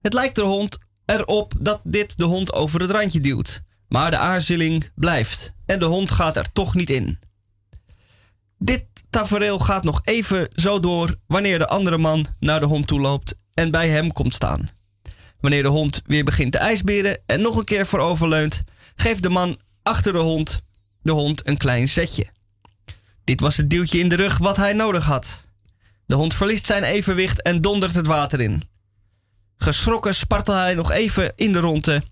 Het lijkt de hond erop dat dit de hond over het randje duwt, maar de aarzeling blijft en de hond gaat er toch niet in. Dit tafereel gaat nog even zo door wanneer de andere man naar de hond toe loopt en bij hem komt staan. Wanneer de hond weer begint te ijsberen en nog een keer vooroverleunt, geeft de man achter de hond de hond een klein zetje. Dit was het duwtje in de rug wat hij nodig had. De hond verliest zijn evenwicht en dondert het water in. Geschrokken spartelt hij nog even in de ronde,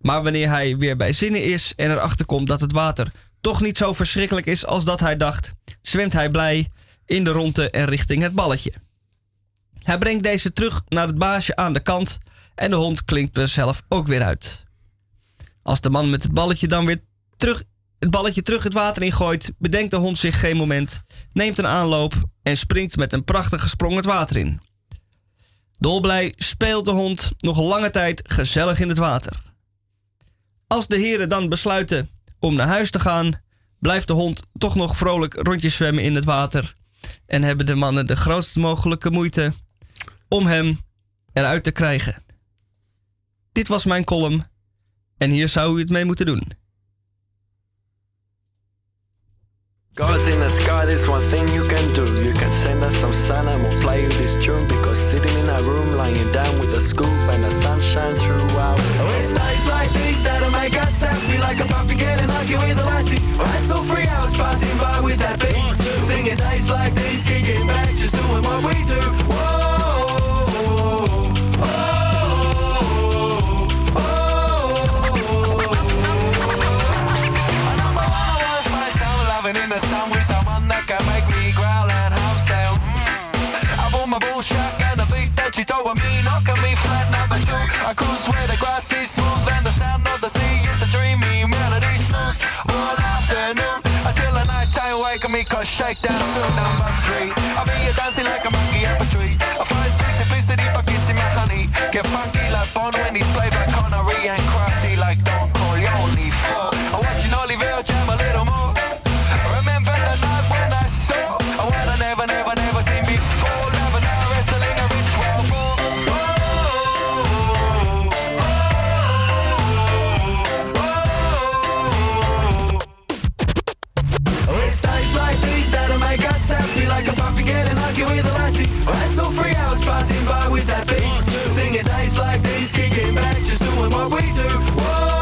maar wanneer hij weer bij zinnen is en erachter komt dat het water toch niet zo verschrikkelijk is als dat hij dacht, zwemt hij blij in de ronde en richting het balletje. Hij brengt deze terug naar het baasje aan de kant en de hond klinkt er zelf ook weer uit. Als de man met het balletje dan weer terug, het balletje terug het water ingooit, bedenkt de hond zich geen moment, neemt een aanloop en springt met een prachtige sprong het water in. Dolblij speelt de hond nog lange tijd gezellig in het water. Als de heren dan besluiten om naar huis te gaan, blijft de hond toch nog vrolijk rondjes zwemmen in het water en hebben de mannen de grootst mogelijke moeite om hem eruit te krijgen. Dit was mijn column en hier zou u het mee moeten doen. Gods in the sky, there's one thing you can do. You can send us some sun and we'll play you this tune. Because sitting in a room, lying down with a scoop and the sunshine throughout. Oh, it's nights like these that'll make us happy. Like a puppy getting lucky with a lassie. Right, so free hours passing by with that beat. Singing days like these, kicking back, just doing what we do. Like dancing number three. I mean, you're dancing like a monkey up a tree. I find sweet simplicity by kissing my honey. Get funky like Bon when he's that's all three hours passing by with that beat Singing days like these, kicking back, just doing what we do Whoa,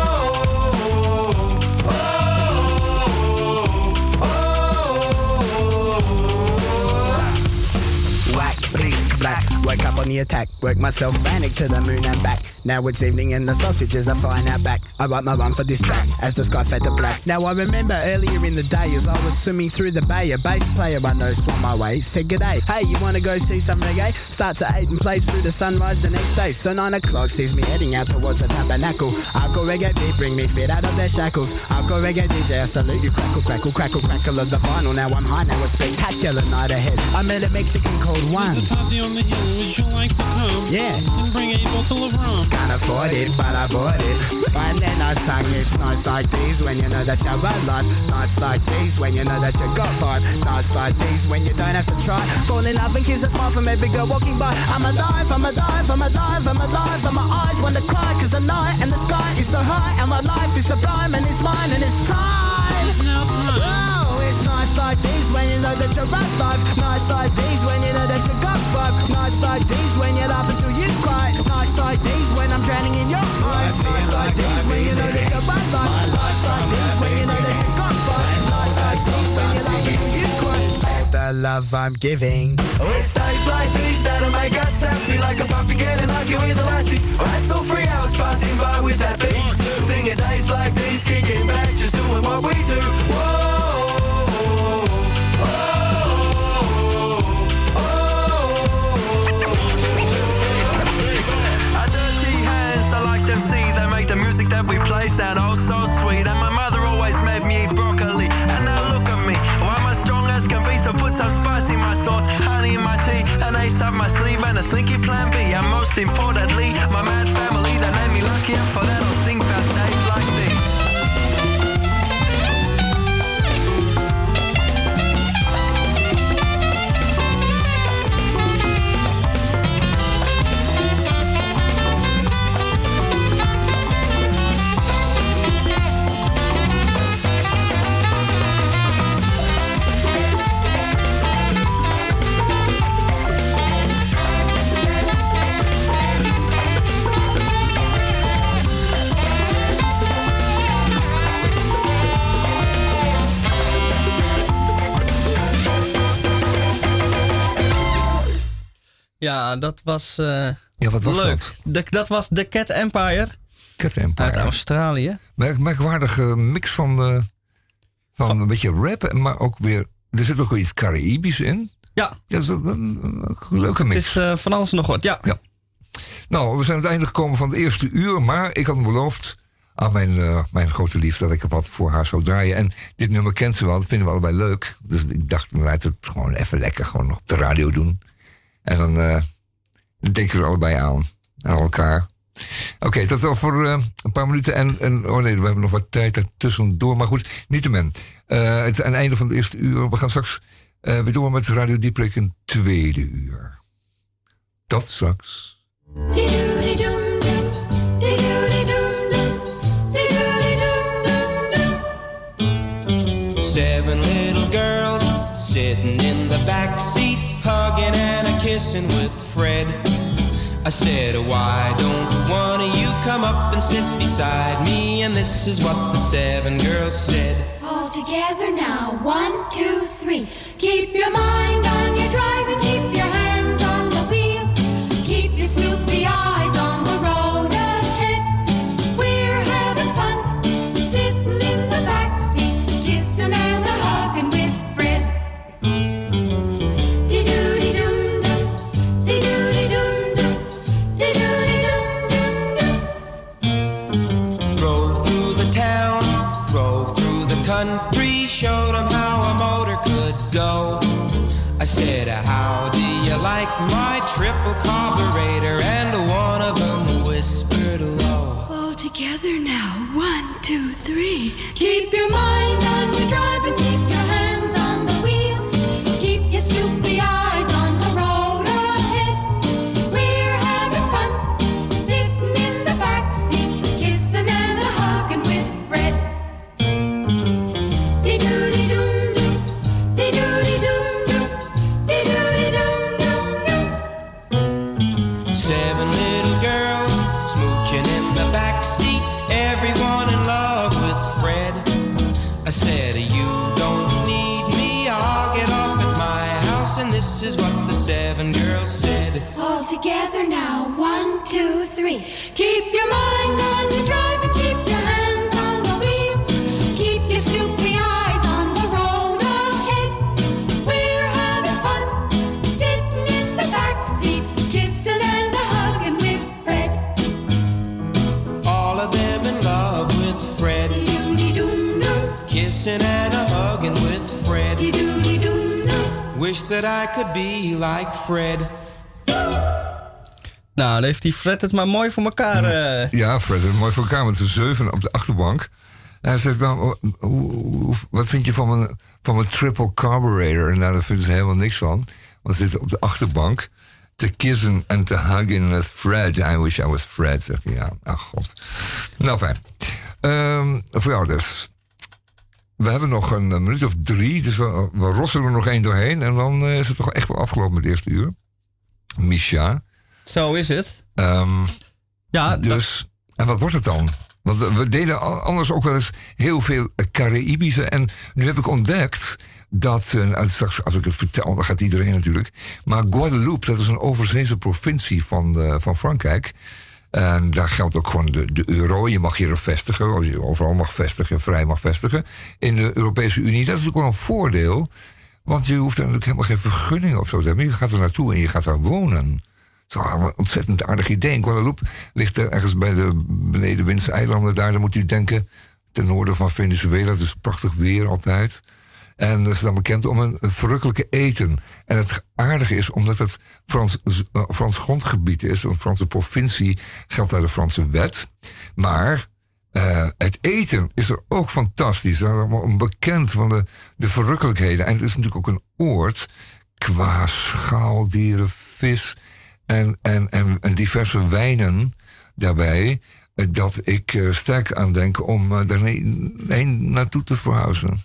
black. Wake up on the attack. Work myself frantic to the moon and back. Now it's evening and the sausages are flying out back. I write my run for this track as the sky fed to black. Now I remember earlier in the day as I was swimming through the bay, a bass player I know swam my way. Said g'day, hey, you wanna go see some reggae? Starts at eight and plays through the sunrise the next day. So nine o'clock sees me heading out towards the tabernacle. Hardcore reggae beat bring me fit out of their shackles. Hardcore reggae DJ, I salute you. Crackle, crackle, crackle, crackle of the vinyl. Now I'm high, now a spectacular night ahead. I met a Mexican called Juan. There's a party on the hill, would you like to come? Yeah. And bring a bottle of rum. Can't afford it, but I bought it. And then I sang it's nights like these when you know that you're alive. Nights like these when you know that you got vibe. Nights like these when you don't have to try. Fall in love and kiss a smile from every girl walking by. I'm alive, I'm alive, I'm alive, I'm alive. And my eyes want to cry cause the night and the sky is so high. And my life is sublime and it's mine and it's time. It's now time. Oh, it's nights like these when you know that you're alive. Nights like these when you know that you got vibe. Nights like these when you laugh until Nights like these when I'm drowning in your eyes. Nights like these when you know that you're alive. Nights like these when you know that you got vibe. Nights like these when you laugh until you cry. All the love I'm giving. Oh, it's days like these that'll make us happy Like a puppy getting lucky with a lassie that's all three hours passing by with that beat Singing days like these, kicking back, just doing what we do Whoa, that we play sound oh so sweet. And my mother always made me eat broccoli. And now look at me, why I'm as strong as can be? So put some spice in my sauce, honey in my tea An ace up my sleeve. And a slinky plan B And most importantly, my mad family That made me lucky for that I'll sing Ja, dat was eh, Ja, wat was leuk. dat? De, dat was de Cat Empire Cat uit Empire. Australië. Merk, merkwaardige mix van, eh, van, een beetje rap, maar ook weer... Er zit ook wel iets Caribisch in. Ja, Ja, dat is een, een- een leuke het mix. is eh, van alles nog wat. Ja. Ja. Nou, we zijn aan het einde gekomen van het eerste uur. Maar ik had beloofd aan mijn, mijn grote lief dat ik er wat voor haar zou draaien. En dit nummer kent ze wel, dat vinden we allebei leuk. Dus ik dacht, laat het gewoon even lekker gewoon op de radio doen. En dan eh, denken we allebei aan. Aan elkaar. Oké, tot over eh, een paar minuten. En, en, oh nee, we hebben nog wat tijd ertussendoor. Maar goed, niet te men. Eh, het is aan einde van het eerste uur. We gaan straks weer door met Radio Dieprik een tweede uur. Dat straks. Seven little girls sitting in the back kissing with Fred. I said, Why don't one of you come up and sit beside me? And this is what the seven girls said. All together now, one, two, three. Keep your mind on your drive your mind three. Keep your mind on your drive and keep your hands on the wheel. Keep your snoopy eyes on the road ahead. We're having fun sitting in the back seat, kissing and a hugging with Fred. All of them in love with Fred. Doody doom doom, Kissing and a hugging with Fred. doody doom doom. Wish that I could be like Fred. Nou, dan heeft die Fred het maar mooi voor elkaar. eh. Ja, Fred, het mooi voor elkaar met z'n zeven op de achterbank. En hij zegt, nou, hoe, hoe- hoe- wat vind je van mijn, van mijn triple carburetor? En nou, daar vinden ze helemaal niks van. Want ze zitten op de achterbank te kissen en te huggen met Fred. I wish I was Fred, zegt hij. Ja, ach god. Nou, fijn. Ehm, voor jou dus. We hebben nog een, eh, minuut of drie, dus we, we rossen er nog één doorheen. En dan eh, is het toch echt wel afgelopen met het eerste uur. Misha. Zo is het. Ehm, Ja, dus, en wat wordt het dan? Want we- deden anders ook wel eens heel veel Caraïbische. En nu heb ik ontdekt dat, eh, nou, straks als ik het vertel, dan gaat iedereen natuurlijk. Maar Guadeloupe, dat is een overzeese provincie van, eh, van Frankrijk. En daar geldt ook gewoon de, de euro. Je mag hier vestigen, als je overal mag vestigen, vrij mag vestigen. In de Europese Unie, dat is natuurlijk wel een voordeel. Want je hoeft er natuurlijk helemaal geen vergunning of zo te hebben. Je gaat er naartoe en je gaat daar wonen. Een ontzettend aardig idee. En Guadeloupe ligt er ergens bij de benedenwindse eilanden daar. Dan moet u denken, ten noorden van Venezuela. Het is prachtig weer altijd. En dat is dan bekend om een verrukkelijke eten. En het aardige is, omdat het Frans, eh, Frans grondgebied is, een Franse provincie, geldt daar de Franse wet. Maar eh, het eten is er ook fantastisch. Dat is bekend van de, de verrukkelijkheden. En het is natuurlijk ook een oord qua schaaldieren, vis en, en, en, en diverse wijnen daarbij. eh, Dat ik eh, sterk aan denk om eh, daarheen heen naartoe te verhuizen.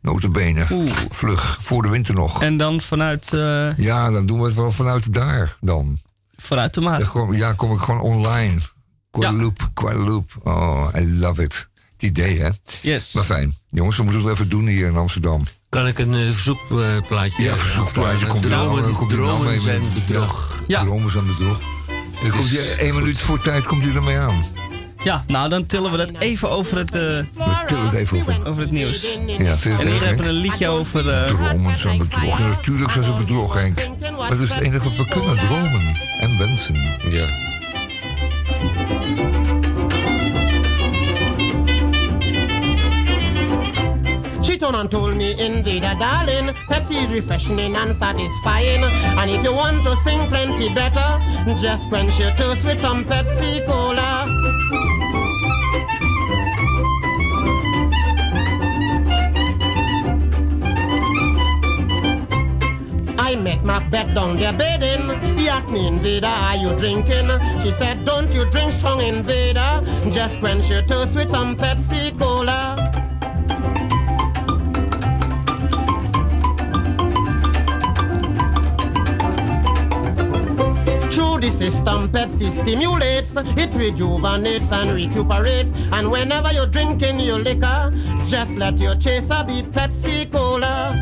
Notabene. Vlug, voor de winter nog. En dan vanuit, Ja, dan doen we het wel vanuit daar dan. vanuit de maat. Kom, ja, kom ik gewoon online. Guadeloupe, Guadeloupe. Oh, I love it. Het idee, hè? Yes. Maar fijn. Jongens, we moeten het even doen hier in Amsterdam. Kan ik een eh, verzoekplaatje Ja, verzoekplaatje. afvragen? Komt nou, dromen, komt nou dromen zijn met- bedrog. Ja. Dromen zijn bedrog. Dan komt je één minuut voor tijd komt u ermee aan. Ja, nou dan tillen we dat even over het, eh, We tillen het even over. over het nieuws. Ja, vind En hier hebben we een liedje over... eh, Dromen zijn bedrog. En natuurlijk zijn ze bedrog, Henk. Maar dat is het enige wat we kunnen. Dromen en wensen. Ja. She and told me, Invader, darling, Pepsi is refreshing and satisfying. And if you want to sing plenty better, just quench your thirst with some Pepsi Cola. I met Macbeth down there bedding. He asked me, Invader, are you drinking? She said, don't you drink strong, Invader. Just quench your thirst with some Pepsi Cola. The system, Pepsi stimulates, it rejuvenates and recuperates. And whenever you're drinking your liquor, just let your chaser be Pepsi Cola.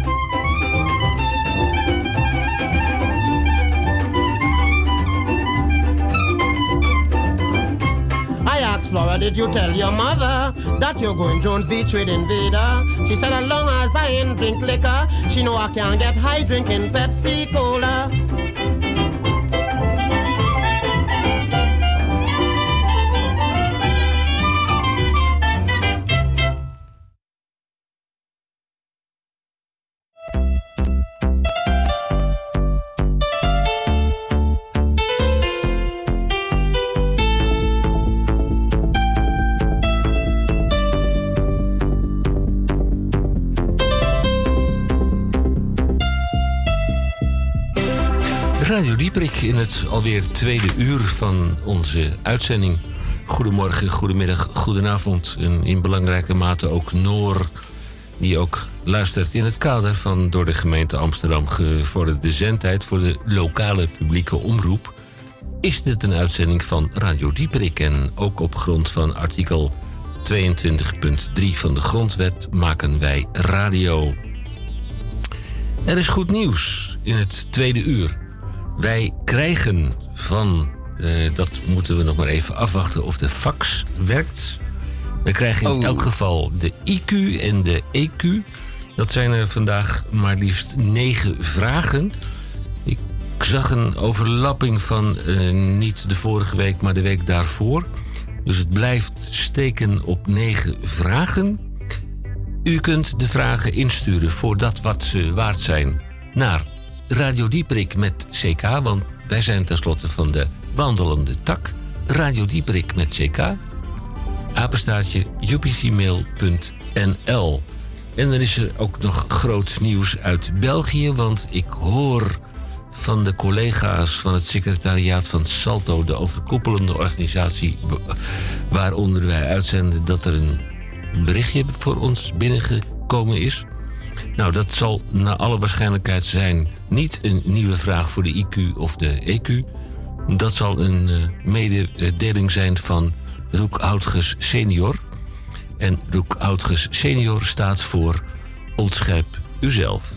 I asked Flora, did you tell your mother that you're going Jones Beach with Invader? She said, as long as I ain't drink liquor, she know I can't get high drinking Pepsi Cola. In het alweer tweede uur van onze uitzending. Goedemorgen, goedemiddag, goedenavond. En in belangrijke mate ook Noor, die ook luistert in het kader van door de gemeente Amsterdam gevorderde zendtijd voor de lokale publieke omroep. Is dit een uitzending van Radio Dieperik en ook op grond van artikel 22.3 van de Grondwet maken wij radio. Er is goed nieuws in het tweede uur. Wij krijgen van, eh, dat moeten we nog maar even afwachten of de fax werkt. We krijgen in Oh. elk geval de IQ en de EQ. Dat zijn er vandaag maar liefst negen vragen. Ik zag een overlapping van eh, niet de vorige week, maar de week daarvoor. Dus het blijft steken op negen vragen. U kunt de vragen insturen voor dat wat ze waard zijn naar Radio Dieperik met CK, want wij zijn tenslotte van de wandelende tak. Radio Dieperik met CK, apenstaartje upcmail.nl. En dan is er ook nog groot nieuws uit België, want ik hoor van de collega's van het secretariaat van Salto, de overkoepelende organisatie wa- waaronder wij uitzenden, dat er een berichtje voor ons binnengekomen is. Nou, dat zal naar alle waarschijnlijkheid zijn niet een nieuwe vraag voor de IQ of de EQ. Dat zal een eh, mededeling zijn van Roek senior. En Roek senior staat voor Ontschep uzelf.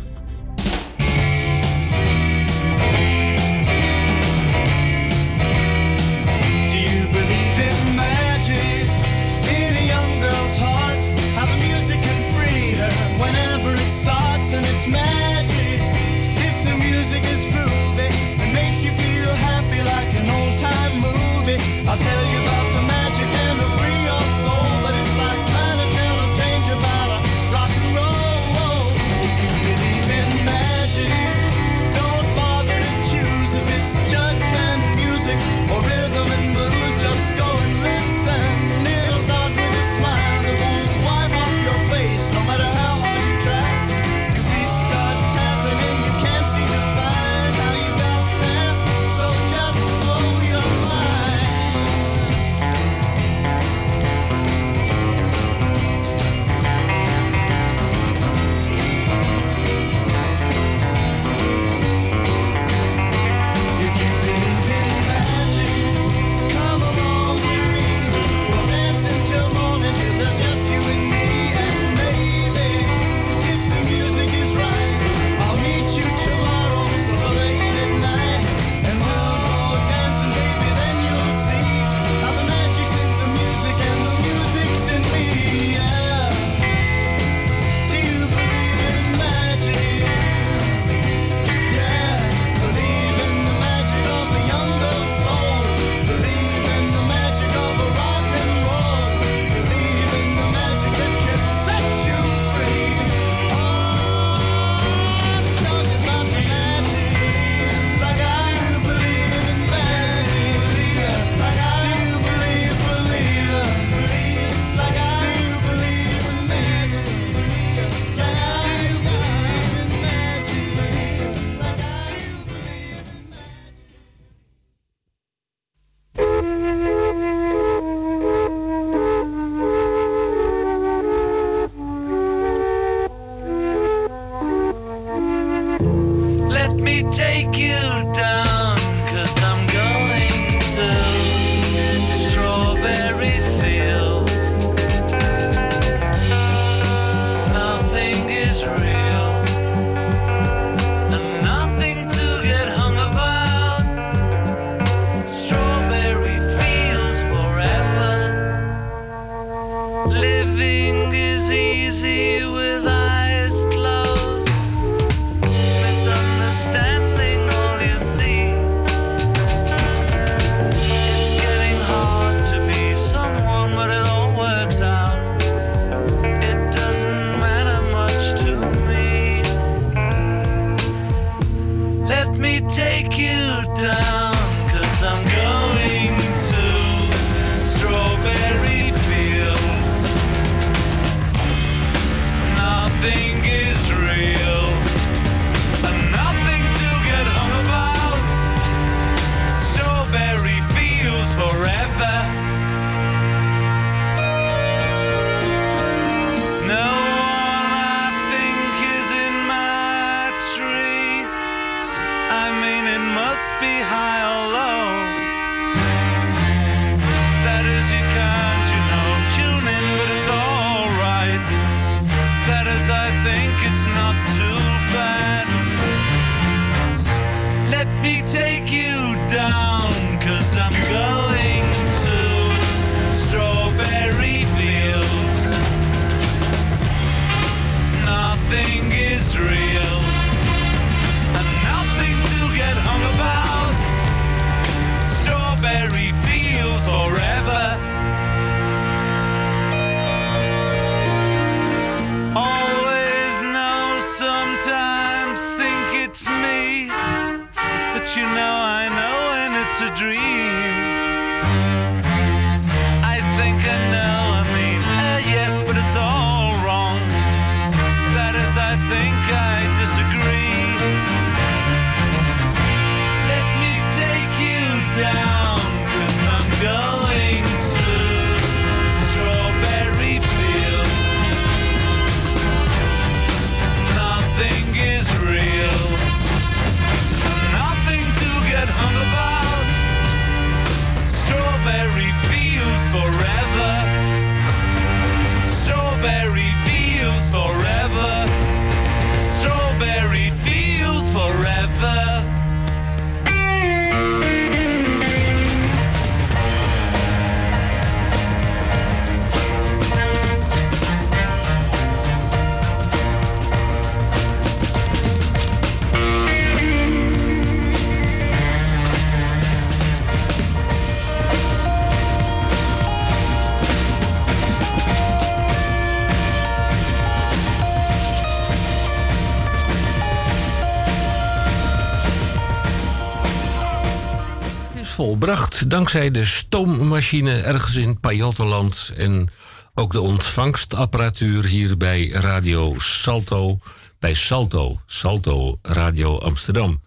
Dankzij de stoommachine ergens in Pajottenland. En ook de ontvangstapparatuur hier bij Radio Salto. Bij Salto, Salto Radio Amsterdam.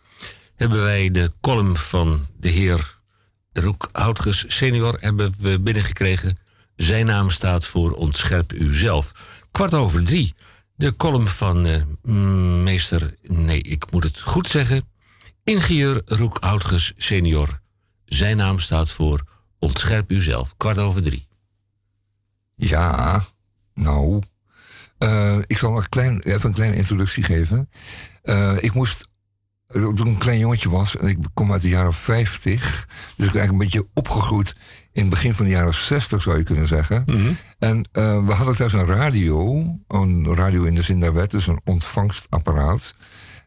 Hebben wij de column van de heer Roek Houtges senior hebben we binnengekregen. Zijn naam staat voor Ontscherp Uzelf. Kwart over drie. De column van eh, mm, meester, nee, ik moet het goed zeggen. Ingenieur Roek Houtges senior. Zijn naam staat voor Ontscherp Uzelf. Kwart over drie. Ja, nou. eh, ik zal een klein, even een kleine introductie geven. Eh, ik moest, toen ik een klein jongetje was, en ik kom uit de jaren 50, dus ik ben eigenlijk een beetje opgegroeid in het begin van de jaren 60, zou je kunnen zeggen. En eh, we hadden thuis een radio, een radio in de zin der wet, dus een ontvangstapparaat.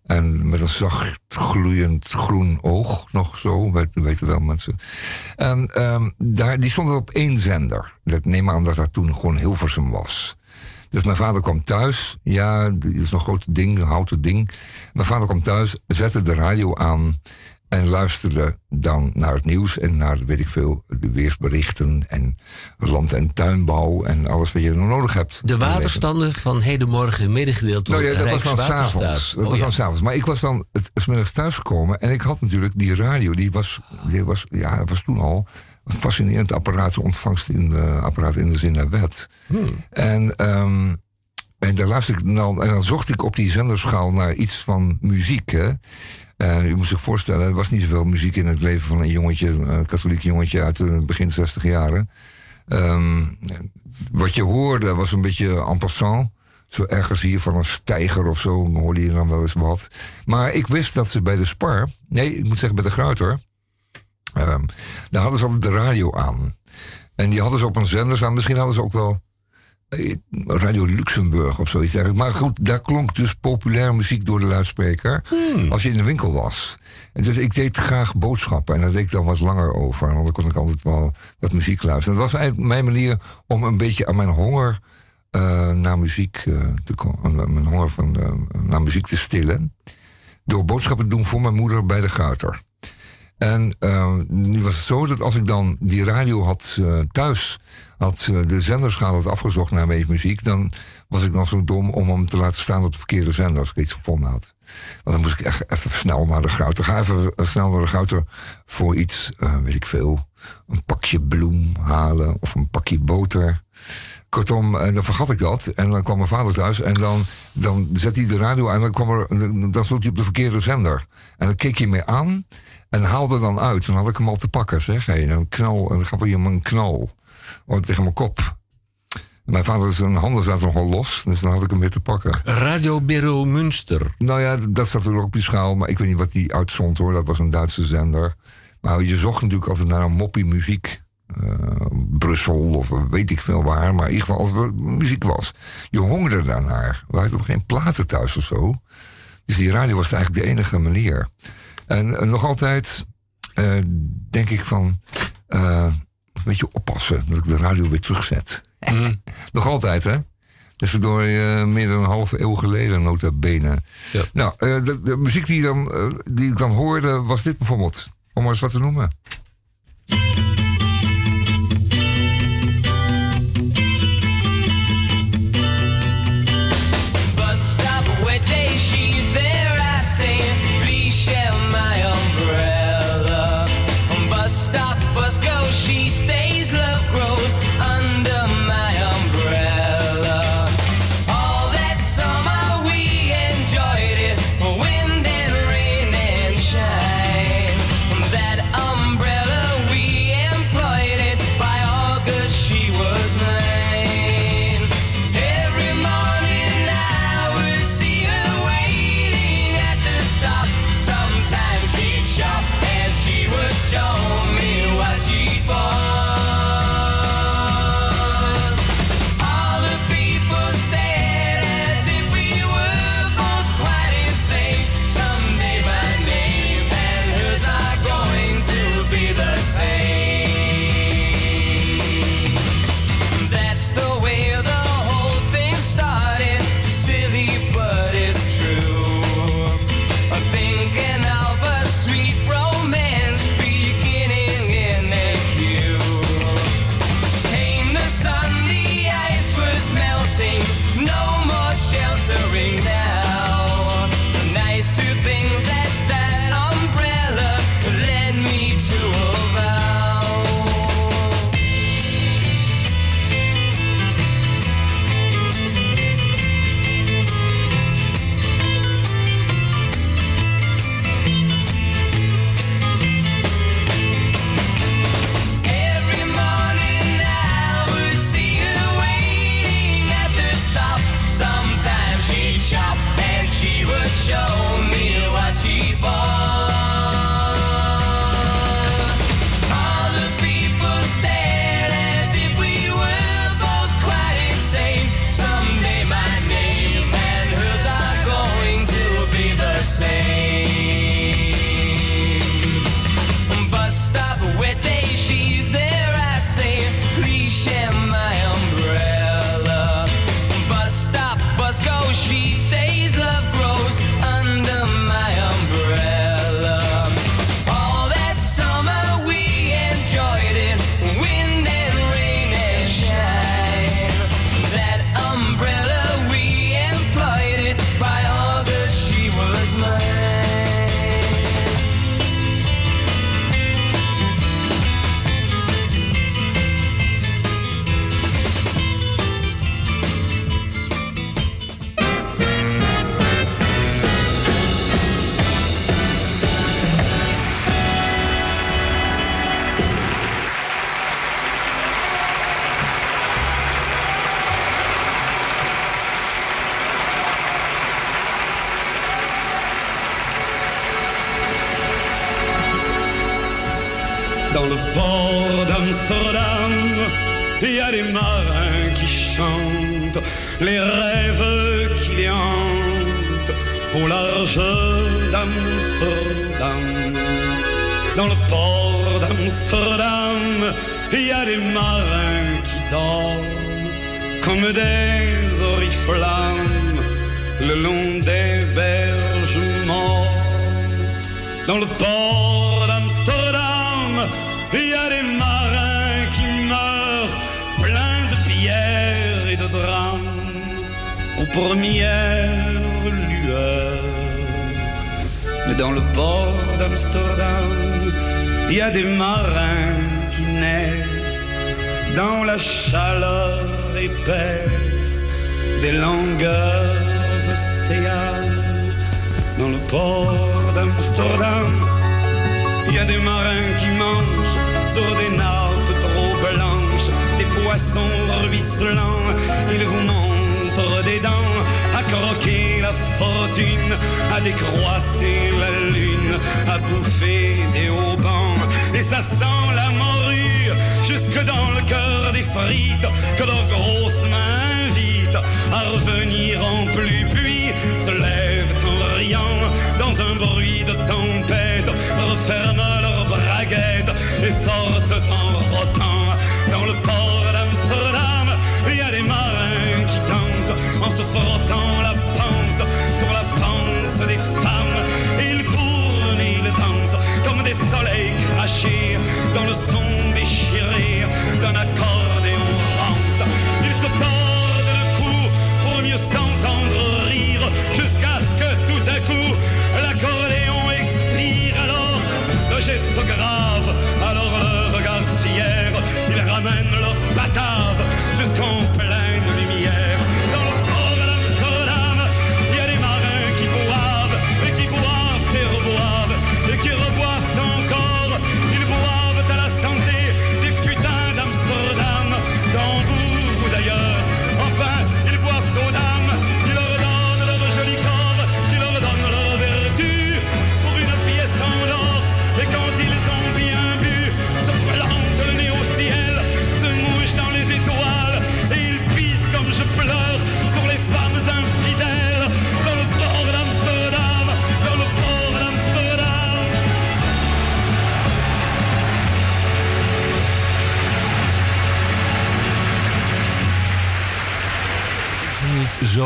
En met een zacht gloeiend groen oog, nog zo, weten wel mensen. En ehm, daar, die stond op één zender. Dat neem aan dat dat toen gewoon Hilversum was. Dus mijn vader kwam thuis. Ja, dit is een groot ding, een houten ding. Mijn vader kwam thuis, zette de radio aan... en luisterde dan naar het nieuws en naar, weet ik veel... de weersberichten en land- en tuinbouw... en alles wat je nog nodig hebt. De waterstanden van hedenmorgen medegedeeld door Nou ja, dat was dan s'avonds. Dat Oh, was ja. dan s'avonds. Maar ik was dan het, 's middags thuisgekomen en ik had natuurlijk die radio. Die was, die was, ja, dat was toen al een fascinerend apparaat, ontvangst in de apparaat in de zin der wet. En, ehm, en daar ik dan, en dan zocht ik op die zenderschaal naar iets van muziek. Hè. Eh, u moet zich voorstellen, er was niet zoveel muziek in het leven van een jongetje, een katholiek jongetje uit de begin 60 jaren. Ehm, wat je hoorde was een beetje en passant. Zo ergens hier van een steiger of zo hoorde je dan wel eens wat. Maar ik wist dat ze bij de Spar, nee, ik moet zeggen bij de Gruiter, ehm, daar hadden ze altijd de radio aan. En die hadden ze op een zender staan. Misschien hadden ze ook wel Radio Luxemburg of zoiets dergelijks. Maar goed, daar klonk dus populaire muziek door de luidspreker. Als je in de winkel was. En dus ik deed graag boodschappen. En daar deed ik dan wat langer over. En dan kon ik altijd wel wat muziek luisteren. Dat was eigenlijk mijn manier om een beetje aan mijn honger eh, naar muziek eh, te komen. Mijn honger van, eh, naar muziek te stillen. Door boodschappen te doen voor mijn moeder bij de Guiter. En eh, nu was het zo dat als ik dan die radio had eh, thuis, had eh, de zenderschaal had afgezocht naar muziek, dan was ik dan zo dom om hem te laten staan op de verkeerde zender als ik iets gevonden had. Want dan moest ik echt even snel naar de Gouter. Ga even eh, snel naar de Gouter voor iets, eh, weet ik veel, een pakje bloem halen of een pakje boter. Kortom, eh, dan vergat ik dat. En dan kwam mijn vader thuis en dan, dan zette hij de radio aan. En dan, kwam er, dan stond hij op de verkeerde zender. En dan keek hij me aan en haalde dan uit. Dan had ik hem al te pakken, zeg. Een knal, en dan gaf hij hem een knal oh, tegen mijn kop. Mijn vader zijn handen zaten nogal los, dus dan had ik hem weer te pakken. Radiobureau Münster. Nou ja, dat zat er ook op die schaal, maar ik weet niet wat die uitzond hoor. Dat was een Duitse zender. Maar je zocht natuurlijk altijd naar een moppie muziek. Eh, Brussel of weet ik veel waar. Maar in ieder geval als er muziek was. Je hongerde daarnaar. We hadden ook geen platen thuis of zo. Dus die radio was eigenlijk de enige manier. En eh, nog altijd eh, denk ik van beetje oppassen dat ik de radio weer terugzet. Mhm. Nog altijd, hè? Tussendoor uh, eh, meer dan een halve eeuw geleden, nota bene. Ja. Nou, eh, de, muziek die, dan, eh, die ik dan hoorde, was dit bijvoorbeeld. Om maar eens wat te noemen.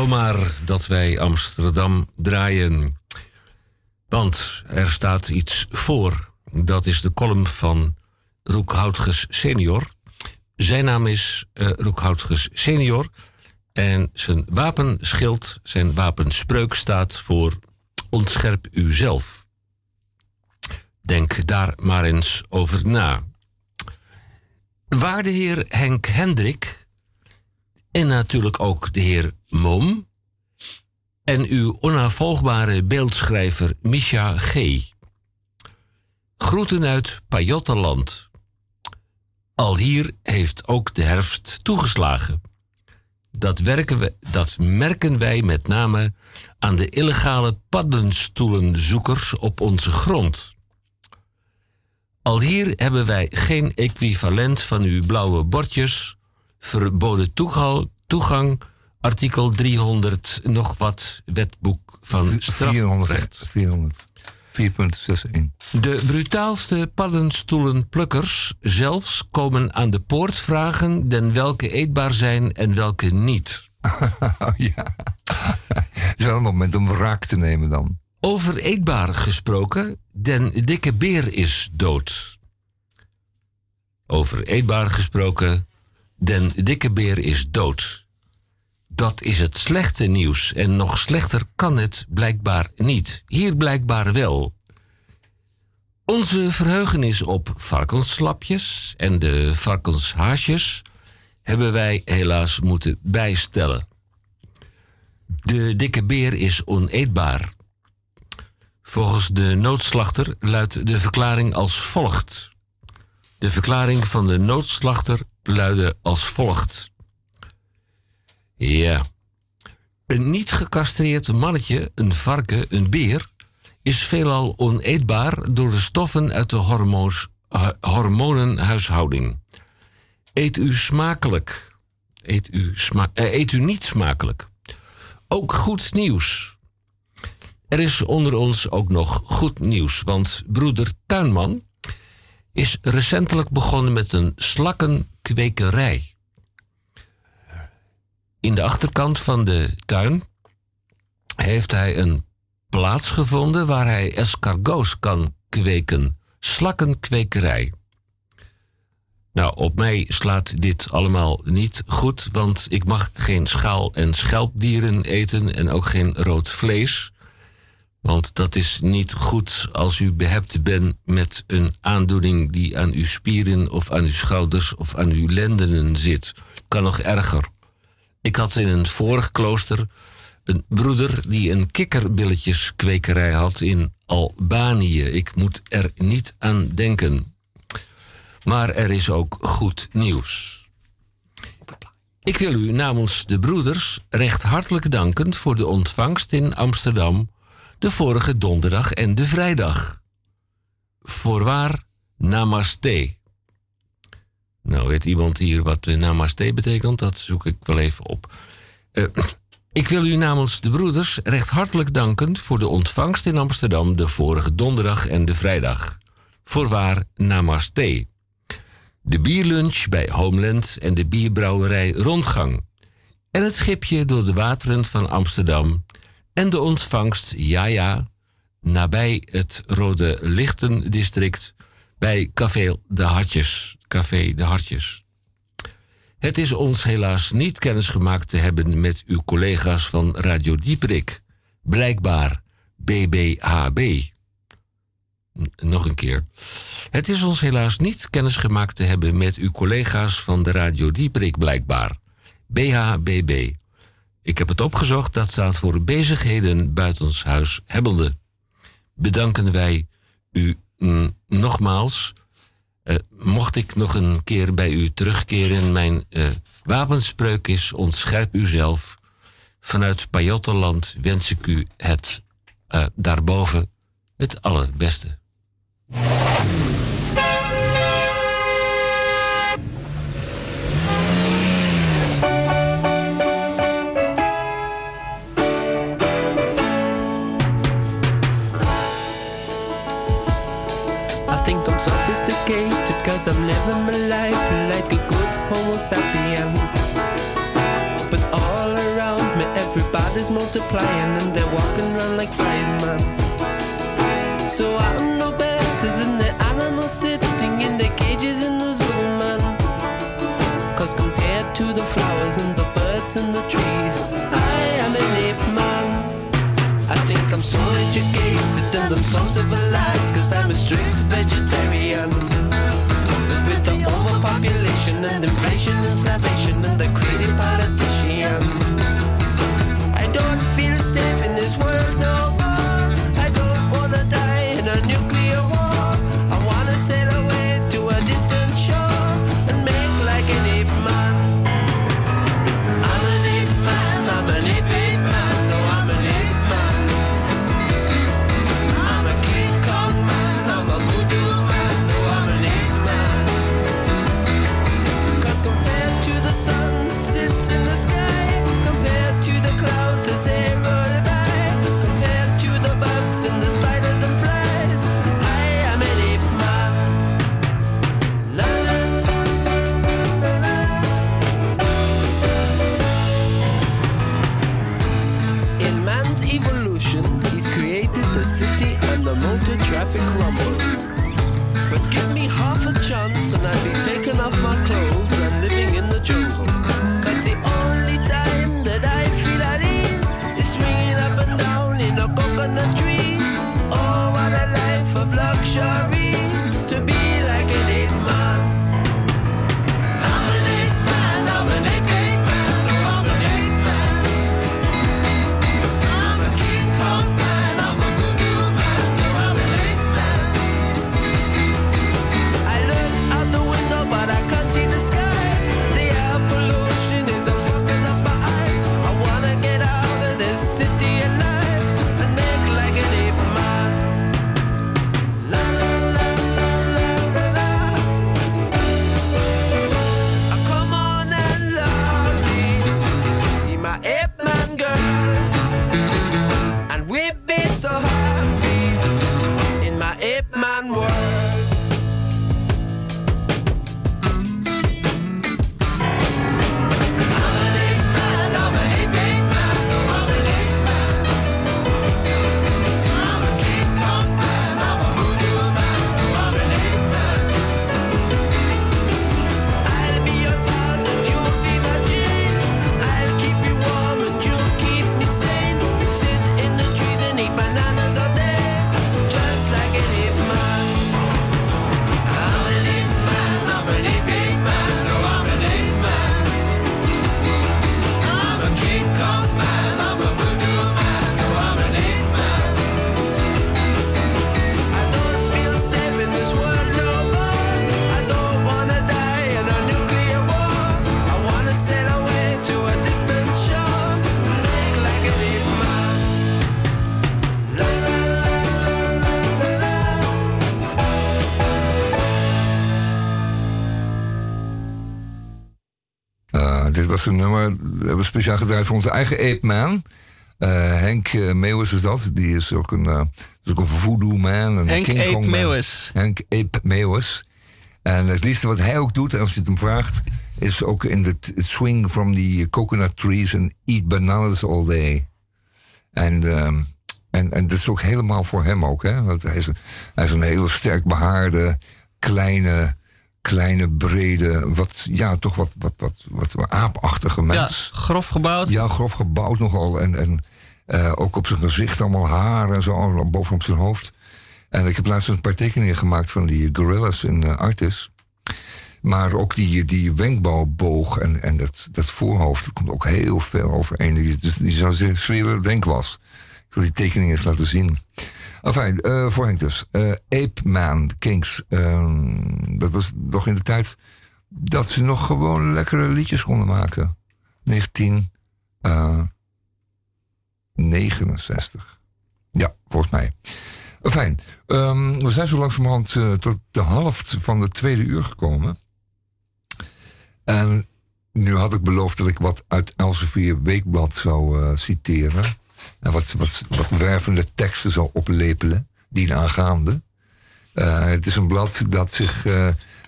Zomaar dat wij Amsterdam draaien. Want er staat iets voor. Dat is de column van Roek Houtges senior. Zijn naam is eh Roek Houtges senior. En zijn wapenschild, zijn wapenspreuk staat voor ontscherp uzelf. Denk daar maar eens over na. Waarde heer Henk Hendrik en natuurlijk ook de heer Mom en uw onafvolgbare beeldschrijver Misha G. Groeten uit Pajottenland. Al hier heeft ook de herfst toegeslagen. Dat, werken we, dat merken wij met name aan de illegale paddenstoelenzoekers op onze grond. Al hier hebben wij geen equivalent van uw blauwe bordjes, verboden toegang, toegang artikel 300, nog wat, wetboek van strafrecht. 400. 4.61. De brutaalste paddenstoelenplukkers zelfs komen aan de poort vragen den welke eetbaar zijn en welke niet. ja. Het is wel een moment om wraak te nemen dan. Over eetbaar gesproken, den dikke beer is dood. Over eetbaar gesproken, den dikke beer is dood. Dat is het slechte nieuws en nog slechter kan het blijkbaar niet. Hier blijkbaar wel. Onze verheugenis op varkenslapjes en de varkenshaasjes hebben wij helaas moeten bijstellen. De dikke beer is oneetbaar. Volgens de noodslachter luidt de verklaring als volgt. De verklaring van de noodslachter luidde als volgt. Ja. Een niet gecastreerd mannetje, een varken, een beer, is veelal oneetbaar door de stoffen uit de eh, hormonenhuishouding. Eet u smakelijk. Eet u, sma eh, eet u niet smakelijk. Ook goed nieuws. Er is onder ons ook nog goed nieuws, want broeder Tuinman is recentelijk begonnen met een slakkenkwekerij. In de achterkant van de tuin heeft hij een plaats gevonden waar hij escargots kan kweken. Slakkenkwekerij. Nou, op mij slaat dit allemaal niet goed, want ik mag geen schaal- en schelpdieren eten en ook geen rood vlees. Want dat is niet goed als u behept bent met een aandoening die aan uw spieren of aan uw schouders of aan uw lendenen zit. Kan nog erger. Ik had in een vorig klooster een broeder die een kikkerbilletjeskwekerij had in Albanië. Ik moet er niet aan denken. Maar er is ook goed nieuws. Ik wil u namens de broeders recht hartelijk danken voor de ontvangst in Amsterdam de vorige donderdag en de vrijdag. Voorwaar, namaste. Nou, weet iemand hier wat eh, namaste betekent? Dat zoek ik wel even op. Eh, ik wil u namens de broeders recht hartelijk danken voor de ontvangst in Amsterdam de vorige donderdag en de vrijdag. Voorwaar, namaste. De bierlunch bij Homeland en de bierbrouwerij Rondgang. En het schipje door de wateren van Amsterdam. En de ontvangst, ja ja, nabij het Rode Lichtendistrict bij Café de Hartjes. Café de Hartjes. Het is ons helaas niet kennisgemaakt te hebben met uw collega's van Radio Dieperik. Blijkbaar BBHB. Nog een keer. Het is ons helaas niet kennisgemaakt te hebben met uw collega's van de Radio Dieperik blijkbaar. BHBB. Ik heb het opgezocht, dat staat voor bezigheden buitenshuis hebbende. Bedanken wij u mm, nogmaals. Eh, mocht ik nog een keer bij u terugkeren, mijn eh, wapenspreuk is ontscherp uzelf. Vanuit Pajottenland wens ik u het eh, daarboven het allerbeste. Cause I'm living my life like a good homo sapien. But all around me everybody's multiplying and they're walking around like flies, man. So I'm no better than the animals sitting crazy traffic rumble. But give me half a chance and I'd be taking off my clothes and living in the jungle. Cause the only time that I feel at ease is swinging up and down in a coconut tree. Oh, what a life of luxury speciaal gedraaid voor onze eigen Ape Man. Eh, Henk uh, Meeuwis is dat. Die is ook een, is ook een voodoo man. Een Henk King Ape Kong man. Meeuwis. Henk Ape Meeuwis. En het liefste wat hij ook doet, als je het hem vraagt, is ook in de swing from the coconut trees and eat bananas all day. En ehm, en, en dat is ook helemaal voor hem ook, hè? Want hij is een, hij is een hele sterk behaarde, kleine, kleine, brede, wat, ja, toch wat, wat, wat, wat, aapachtige mens. Ja, grof gebouwd. Ja, grof gebouwd nogal. En, en eh, ook op zijn gezicht allemaal haar en zo, bovenop zijn hoofd. En ik heb laatst een paar tekeningen gemaakt van die gorillas in uh, Artis. Maar ook die, die wenkbrauwboog en, en dat, dat voorhoofd, dat komt ook heel veel overeen. Die, dus die zou zeer denk was. Ik wil die tekeningen eens laten zien. Enfin, uh, voor Henk dus. Uh, Ape Man, Kings. Uh, dat was nog in de tijd dat ze nog gewoon lekkere liedjes konden maken. 1969. Ja, volgens mij. Fijn. Um, we zijn zo langzamerhand tot de helft van de tweede uur gekomen. En nu had ik beloofd dat ik wat uit Elsevier Weekblad zou citeren. Wat, wat, wervende teksten zou oplepelen, die aangaande. Uh, het is een blad dat zich,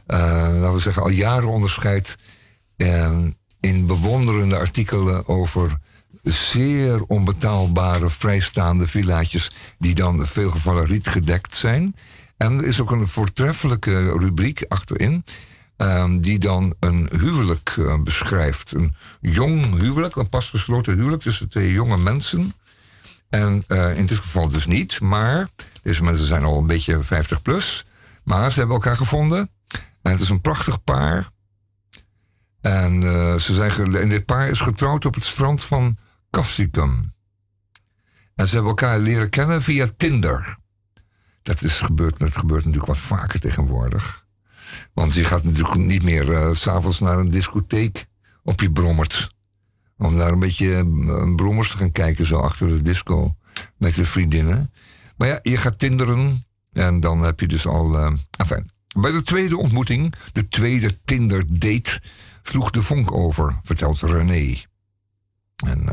laten we zeggen, al jaren onderscheidt in bewonderende artikelen over zeer onbetaalbare vrijstaande villaatjes die dan in veel gevallen rietgedekt zijn. En er is ook een voortreffelijke rubriek achterin. Um, die dan een huwelijk uh, beschrijft. Een jong huwelijk, een pas gesloten huwelijk tussen twee jonge mensen. En uh, in dit geval dus niet, maar deze mensen zijn al een beetje 50 plus. Maar ze hebben elkaar gevonden. En het is een prachtig paar. En, uh, ze zijn en dit paar is getrouwd op het strand van Cassicum. En ze hebben elkaar leren kennen via Tinder. Dat, is gebeurd, dat gebeurt natuurlijk wat vaker tegenwoordig. Want je gaat natuurlijk niet meer uh, s'avonds naar een discotheek op je brommert. Om daar een beetje uh, brommers te gaan kijken, zo achter de disco. Met de vriendinnen. Maar ja, je gaat tinderen. En dan heb je dus al. Uh, enfin. Bij de tweede ontmoeting, de tweede Tinder-date, sloeg de vonk over, vertelt René. En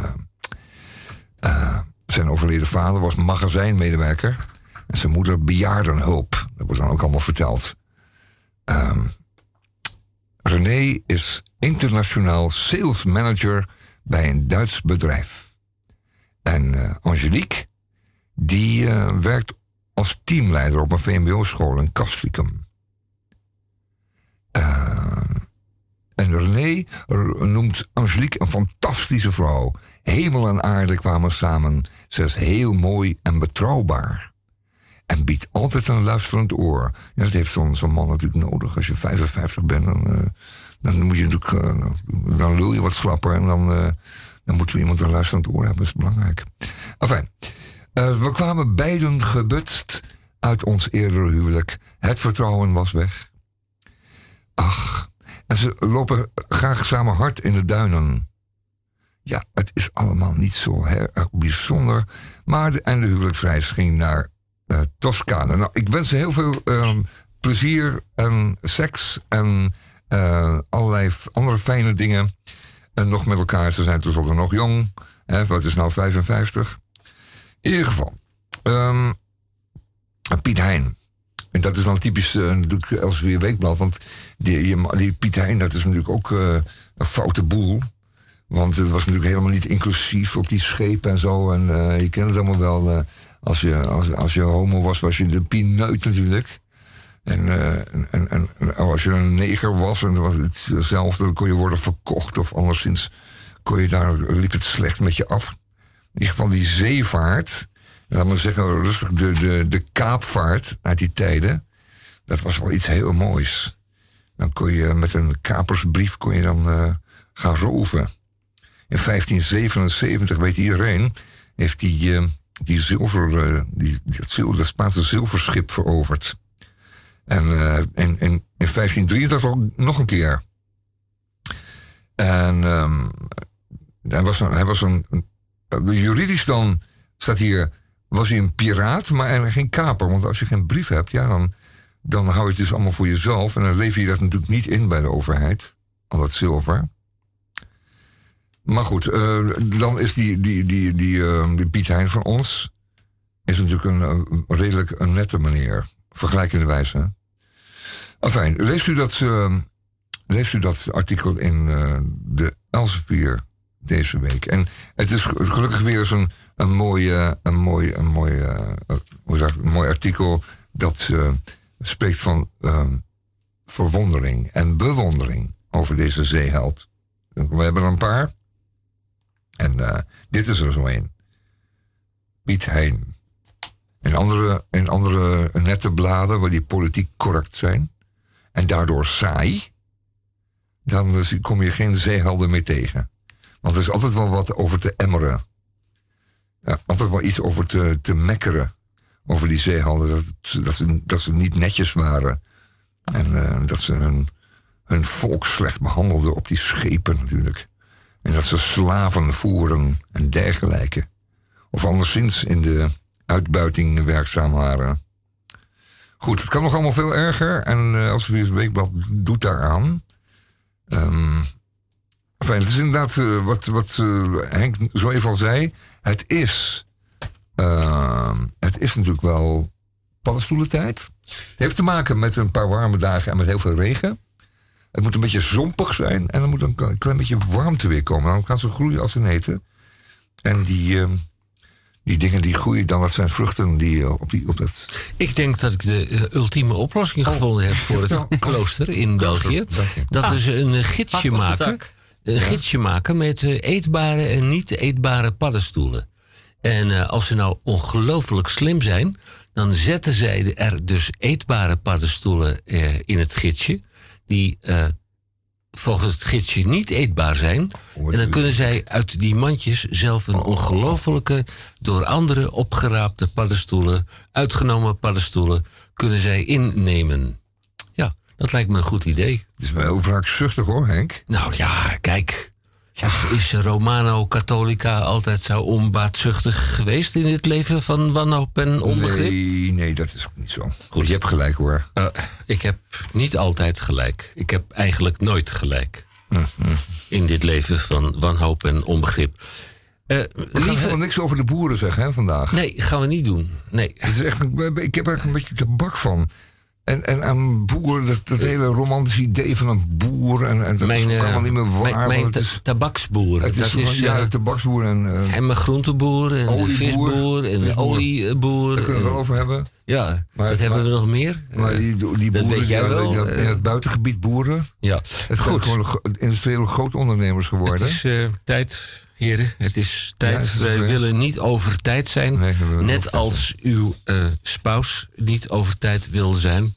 uh, zijn overleden vader was magazijnmedewerker. En zijn moeder bejaardenhulp. Dat wordt dan ook allemaal verteld. Um, René is internationaal sales manager bij een Duits bedrijf. En uh, Angelique, die uh, werkt als teamleider op een VMBO-school in Castricum. en René noemt Angelique een fantastische vrouw. Hemel en aarde kwamen samen. Ze is heel mooi en betrouwbaar. En biedt altijd een luisterend oor. Dat heeft zo'n man natuurlijk nodig. Als je 55 bent, dan moet je natuurlijk. Uh, dan lul je wat slapper. En dan, uh, dan moeten we iemand een luisterend oor hebben. Dat is belangrijk. Enfin, we kwamen beiden gebutst uit ons eerdere huwelijk. Het vertrouwen was weg. Ach, en ze lopen graag samen hard in de duinen. Ja, het is allemaal niet zo erg bijzonder. Maar de, en de huwelijksreis ging naar Toscane. Nou, ik wens ze heel veel uh, plezier en seks en allerlei andere fijne dingen. En nog met elkaar. Ze zijn tenslotte nog jong. Hè, wat is nou 55? In ieder geval. Um, Piet Hein. En dat is dan typisch uh, natuurlijk Elsevier Weekblad. Want die, die Piet Hein, dat is natuurlijk ook een foute boel. Want het was natuurlijk helemaal niet inclusief op die schepen en zo. En je kent het allemaal wel. Als, je, als, als je homo was, was je de pineut natuurlijk. En, uh, en, en, en, als je een neger was, en was het hetzelfde, dan kon je worden verkocht. Of anderszins kon je daar, liep het slecht met je af. In ieder geval die zeevaart. Laat maar zeggen, rustig de, de, de kaapvaart uit die tijden. Dat was wel iets heel moois. Dan kon je met een kapersbrief kon je dan gaan roven. In 1577, weet iedereen, heeft die, uh, die zilver, die, dat, dat Spaanse zilverschip veroverd. En uh, in, in, in 1583 nog een keer. En um, hij was, een, hij was een, een, juridisch dan staat hier, was hij een piraat, maar eigenlijk geen kaper. Want als je geen brief hebt, ja, dan, dan hou je het dus allemaal voor jezelf. En dan lever je dat natuurlijk niet in bij de overheid, al dat zilver. Maar goed, uh, dan is die, die, die, die, uh, die Piet Hein van ons... is natuurlijk een, een redelijk een nette manier. Vergelijkende wijze. Enfin, leest u dat, leest u dat artikel in de Elsevier deze week. En het is gelukkig weer eens een, een mooi, eh, een mooi, een mooi, eh, eh, hoe zeg, een mooi artikel dat eh, spreekt van ehm, verwondering en bewondering over deze zeeheld. We hebben er een paar. En eh, dit is er zo een. Piet Hein. In andere, in andere nette bladen waar die politiek correct zijn en daardoor saai, dan dus kom je geen zeehelden meer tegen. Want er is altijd wel wat over te emmeren. Ja, altijd wel iets over te, te mekkeren. Over die zeehelden. Dat, ze- dat, ze, niet netjes waren. En eh, dat ze hun, hun volk slecht behandelden op die schepen natuurlijk. En dat ze slaven voeren en dergelijke. Of anderszins in de uitbuiting werkzaam waren. Goed, het kan nog allemaal veel erger. En eh als het Weekblad doet daaraan. Ehm fijn, het is inderdaad eh, wat, wat eh, Henk zo even al zei. Het is, ehm, het is natuurlijk wel paddenstoelentijd. Het heeft te maken met een paar warme dagen en met heel veel regen. Het moet een beetje zompig zijn en er moet een klein- beetje warmte weer komen. Dan gaan ze groeien als ze eten. En die, ehm, die dingen die groeien dan, dat zijn vruchten die eh, op, die, op dat... Ik denk dat ik de eh, ultieme oplossing gevonden heb voor het klooster in België. Dat Ah. is een gidsje maken. Een gidsje maken met eh, eetbare en niet eetbare paddenstoelen. En als ze nou ongelooflijk slim zijn, dan zetten zij er dus eetbare paddenstoelen in het gidsje. Die volgens het gidsje niet eetbaar zijn. En dan kunnen zij uit die mandjes zelf een ongelofelijke, door anderen opgeraapte paddenstoelen, uitgenomen paddenstoelen, kunnen zij innemen. Ja, dat lijkt me een goed idee. Het is wel heel vaak zuchtig hoor, Henk. Nou ja, kijk. Is, is Romano-Katholica altijd zo onbaatzuchtig geweest in het leven van wanhoop en onbegrip? Nee, nee, dat is ook niet zo. Goed. Je hebt gelijk hoor. Eh, ik heb niet altijd gelijk. Ik heb eigenlijk nooit gelijk. In dit leven van wanhoop en onbegrip. Eh, We gaan lieve- helemaal niks over de boeren zeggen hè, vandaag. Nee, gaan we niet doen. Nee. Het is echt, ik heb er echt een beetje te bak van. En, en aan boer, dat, dat hele romantische idee van een boer. En, en dat mijn is eh, allemaal niet meer waar. mijn, mijn is, tabaksboer. het is, dat is ja, eh, de tabaksboer en... eh, en mijn groenteboer en de visboer en de olieboer. Daar kunnen we het over hebben. Ja, Maar- wat hebben maar- we nog meer? Maar die, die boeren, dat weet jij wel. die- in eh, het buitengebied boeren. ja, Het zijn goed. gewoon gro- industriële grootondernemers geworden. Het is eh, tijd, heren. Het is tijd. Ja, het is Wij willen niet over tijd zijn. Nee, net als uw eh spouse niet over tijd wil zijn.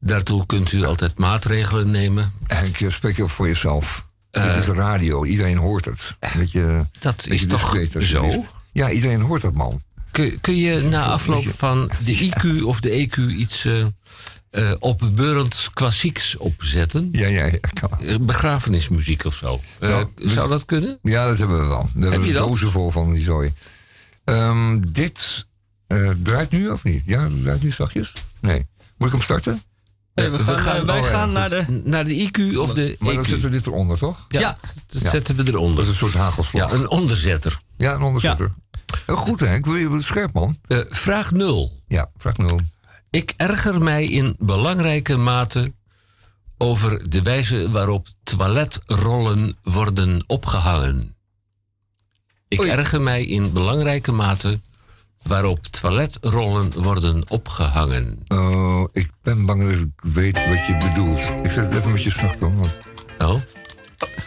Daartoe kunt u altijd maatregelen nemen. Henk, je spreekt voor jezelf. Eh, het is radio, iedereen hoort het. Weet je, Dat is toch zo? Ja, iedereen hoort dat, man. Kun, kun je na afloop van de IQ of de EQ iets eh eh opbeurend klassieks opzetten? Ja, ja, ja. Kan. Eh, Begrafenismuziek of zo. Eh, dus- zou dat kunnen? Ja, dat hebben we wel. Daar je we dat? dozen vol van die zooi. Ehm, dit eh, draait nu of niet? Ja, draait nu zachtjes? Nee. Moet ik hem starten? Nee, we gaan, eh, wij ja, gaan naar de... Naar de IQ of de Maar dan EQ? zetten we dit eronder, toch? Ja, Ja. dat Ja. zetten we eronder. Dat is een soort hagelslag. Ja, een onderzetter. Ja, een onderzetter. Heel goed, Henk. Wil je scherp, man? Eh, vraag 0. Ja, vraag nul. Ik erger mij in belangrijke mate over de wijze waarop toiletrollen worden opgehangen. Ik Oei. erger mij in belangrijke mate waarop toiletrollen worden opgehangen. Oh, ik ben bang dat ik weet wat je bedoelt. Ik zet het even met je zacht. Want Oh,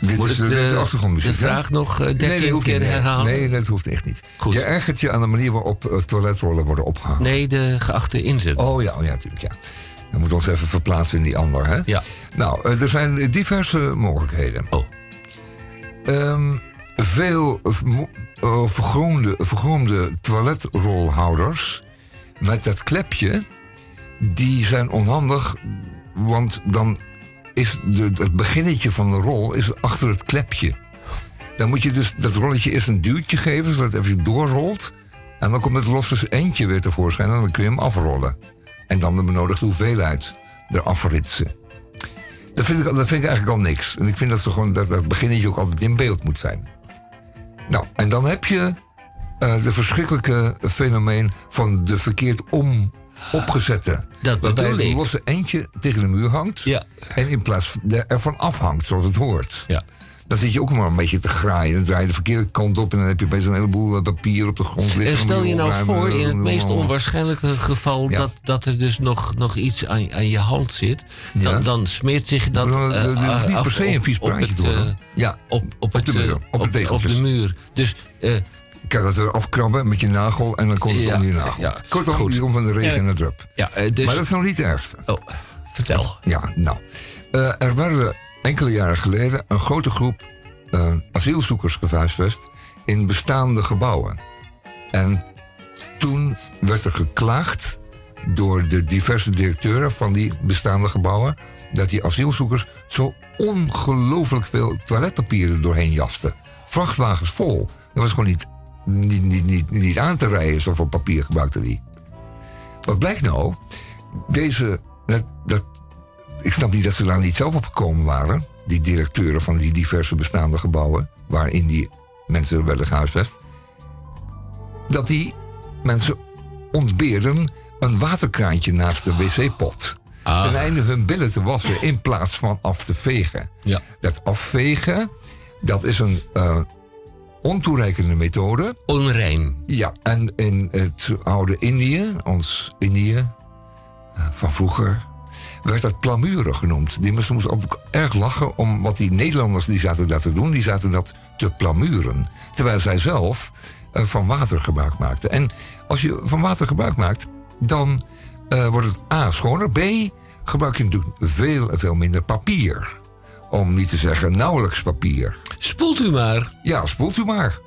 dit moet is, ik dit is de, achtergrondmuziek. de hè? vraag nog eh, Nee, 13 dat hoeft keer niet. herhalen? Nee, nee, dat hoeft echt niet. Goed. Je ergert je aan de manier waarop eh, toiletrollen worden opgehangen. Nee, de geachte inzet. Oh ja, oh, ja, natuurlijk, ja. Dan moeten we ons even verplaatsen in die ander, hè? Ja. Nou, eh, er zijn diverse mogelijkheden. Oh. Ehm, veel mo- eh, vergroomde, vergroomde toiletrolhouders met dat klepje, die zijn onhandig, want dan is de, het beginnetje van de rol is achter het klepje. Dan moet je dus dat rolletje eerst een duwtje geven, zodat het even doorrolt. En dan komt het losse eindje weer tevoorschijn en dan kun je hem afrollen. En dan de benodigde hoeveelheid eraf ritsen. Dat vind, ik, dat vind ik eigenlijk al niks. En ik vind dat, ze gewoon, dat dat beginnetje ook altijd in beeld moet zijn. Nou, en dan heb je eh de verschrikkelijke fenomeen van de verkeerd om opgezette. Dat waarbij het losse eindje tegen de muur hangt. Ja. En in plaats ervan afhangt, zoals het hoort. Ja. Dan zit je ook maar een beetje te graaien. Dan draai je de verkeerde kant op en dan heb je opeens een heleboel eh, papier op de grond liggen. En stel je nou voor, in het meest Oh. onwaarschijnlijke geval, Ja. dat, dat er dus nog, nog iets aan, aan je hand zit, dan, Ja. dan smeert zich dat. Dat eh, niet af per se een op- vies praatje eh, Ja, op, op, het, de muur, eh, op de op, op tegeltjes. de muur. Dus eh, Kijk, dat weer afkrabben met je nagel en dan komt het Ja, onder je nagel. ja. Kortom, Goed. Jeroen van de regen en de drup. ja, eh, dus. Maar dat is nog niet het ergste. Oh, vertel. Ja, nou. Eh, er werden enkele jaren geleden een grote groep eh, asielzoekers gehuisvest in bestaande gebouwen. En toen werd er geklaagd door de diverse directeuren van die bestaande gebouwen dat die asielzoekers zo ongelooflijk veel toiletpapier er doorheen jasten. Vrachtwagens vol. Dat was gewoon niet, niet, niet, niet, niet aan te rijden, zoveel papier gebruikte die. Wat blijkt nou? Deze, dat, dat, ik snap niet dat ze daar niet zelf op gekomen waren. Die directeuren van die diverse bestaande gebouwen. waarin die mensen werden gehuisvest. Dat die mensen ontbeerden een waterkraantje naast de wc-pot. Ah. Ten einde hun billen te wassen in plaats van af te vegen. Ja. Dat afvegen, dat is een eh, ontoereikende methode. Onrein. Ja, en in het oude Indië, ons Indië eh, van vroeger, werd dat plamuren genoemd. Die mensen moesten altijd erg lachen om wat die Nederlanders die zaten dat te doen. Die zaten dat te plamuren. Terwijl zij zelf eh, van water gebruik maakten. En als je van water gebruik maakt, dan eh, wordt het A schoner. B gebruik je natuurlijk veel en veel minder papier. Om niet te zeggen nauwelijks papier. Spoelt u maar. Ja, spoelt u maar.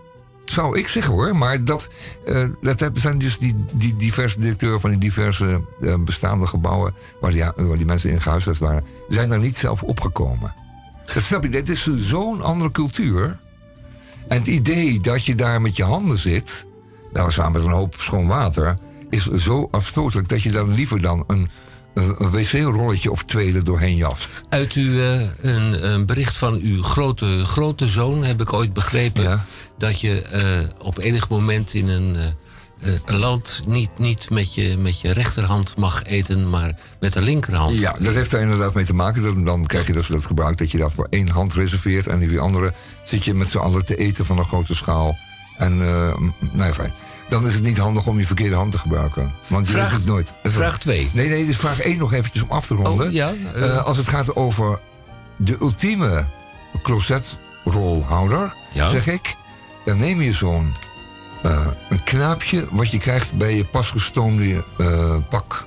Zou ik zeggen hoor. Maar dat, eh, dat zijn dus die, die diverse directeuren van die diverse eh, bestaande gebouwen. Waar die, waar die mensen in gehuisvest waren. zijn daar niet zelf opgekomen. Dat snap je, dit is zo'n andere cultuur. En het idee dat je daar met je handen zit. weliswaar met een hoop schoon water. is zo afstotelijk dat je dan liever dan een, wc-rolletje of twee er doorheen jast. Uit uw, eh, een, een bericht van uw grote, grote zoon heb ik ooit begrepen dat je eh, op enig moment in een, eh, eh, een land niet, niet met, je, met je rechterhand mag eten, maar met de linkerhand. Ja, dat heeft er inderdaad mee te maken. Dan, dan krijg je dus dat gebruik dat je dat voor één hand reserveert. En die andere zit je met z'n allen te eten van een grote schaal. En, nou ja, fijn. Dan is het niet handig om je verkeerde hand te gebruiken. Want je Vraag- weet het nooit. vraag twee. Nee, nee, dus vraag 1 nog eventjes om af te ronden. Oh, ja, als het gaat over de ultieme closetrolhouder, Ja. zeg ik. Dan neem je zo'n eh, een knaapje wat je krijgt bij je pas gestoomde eh, pak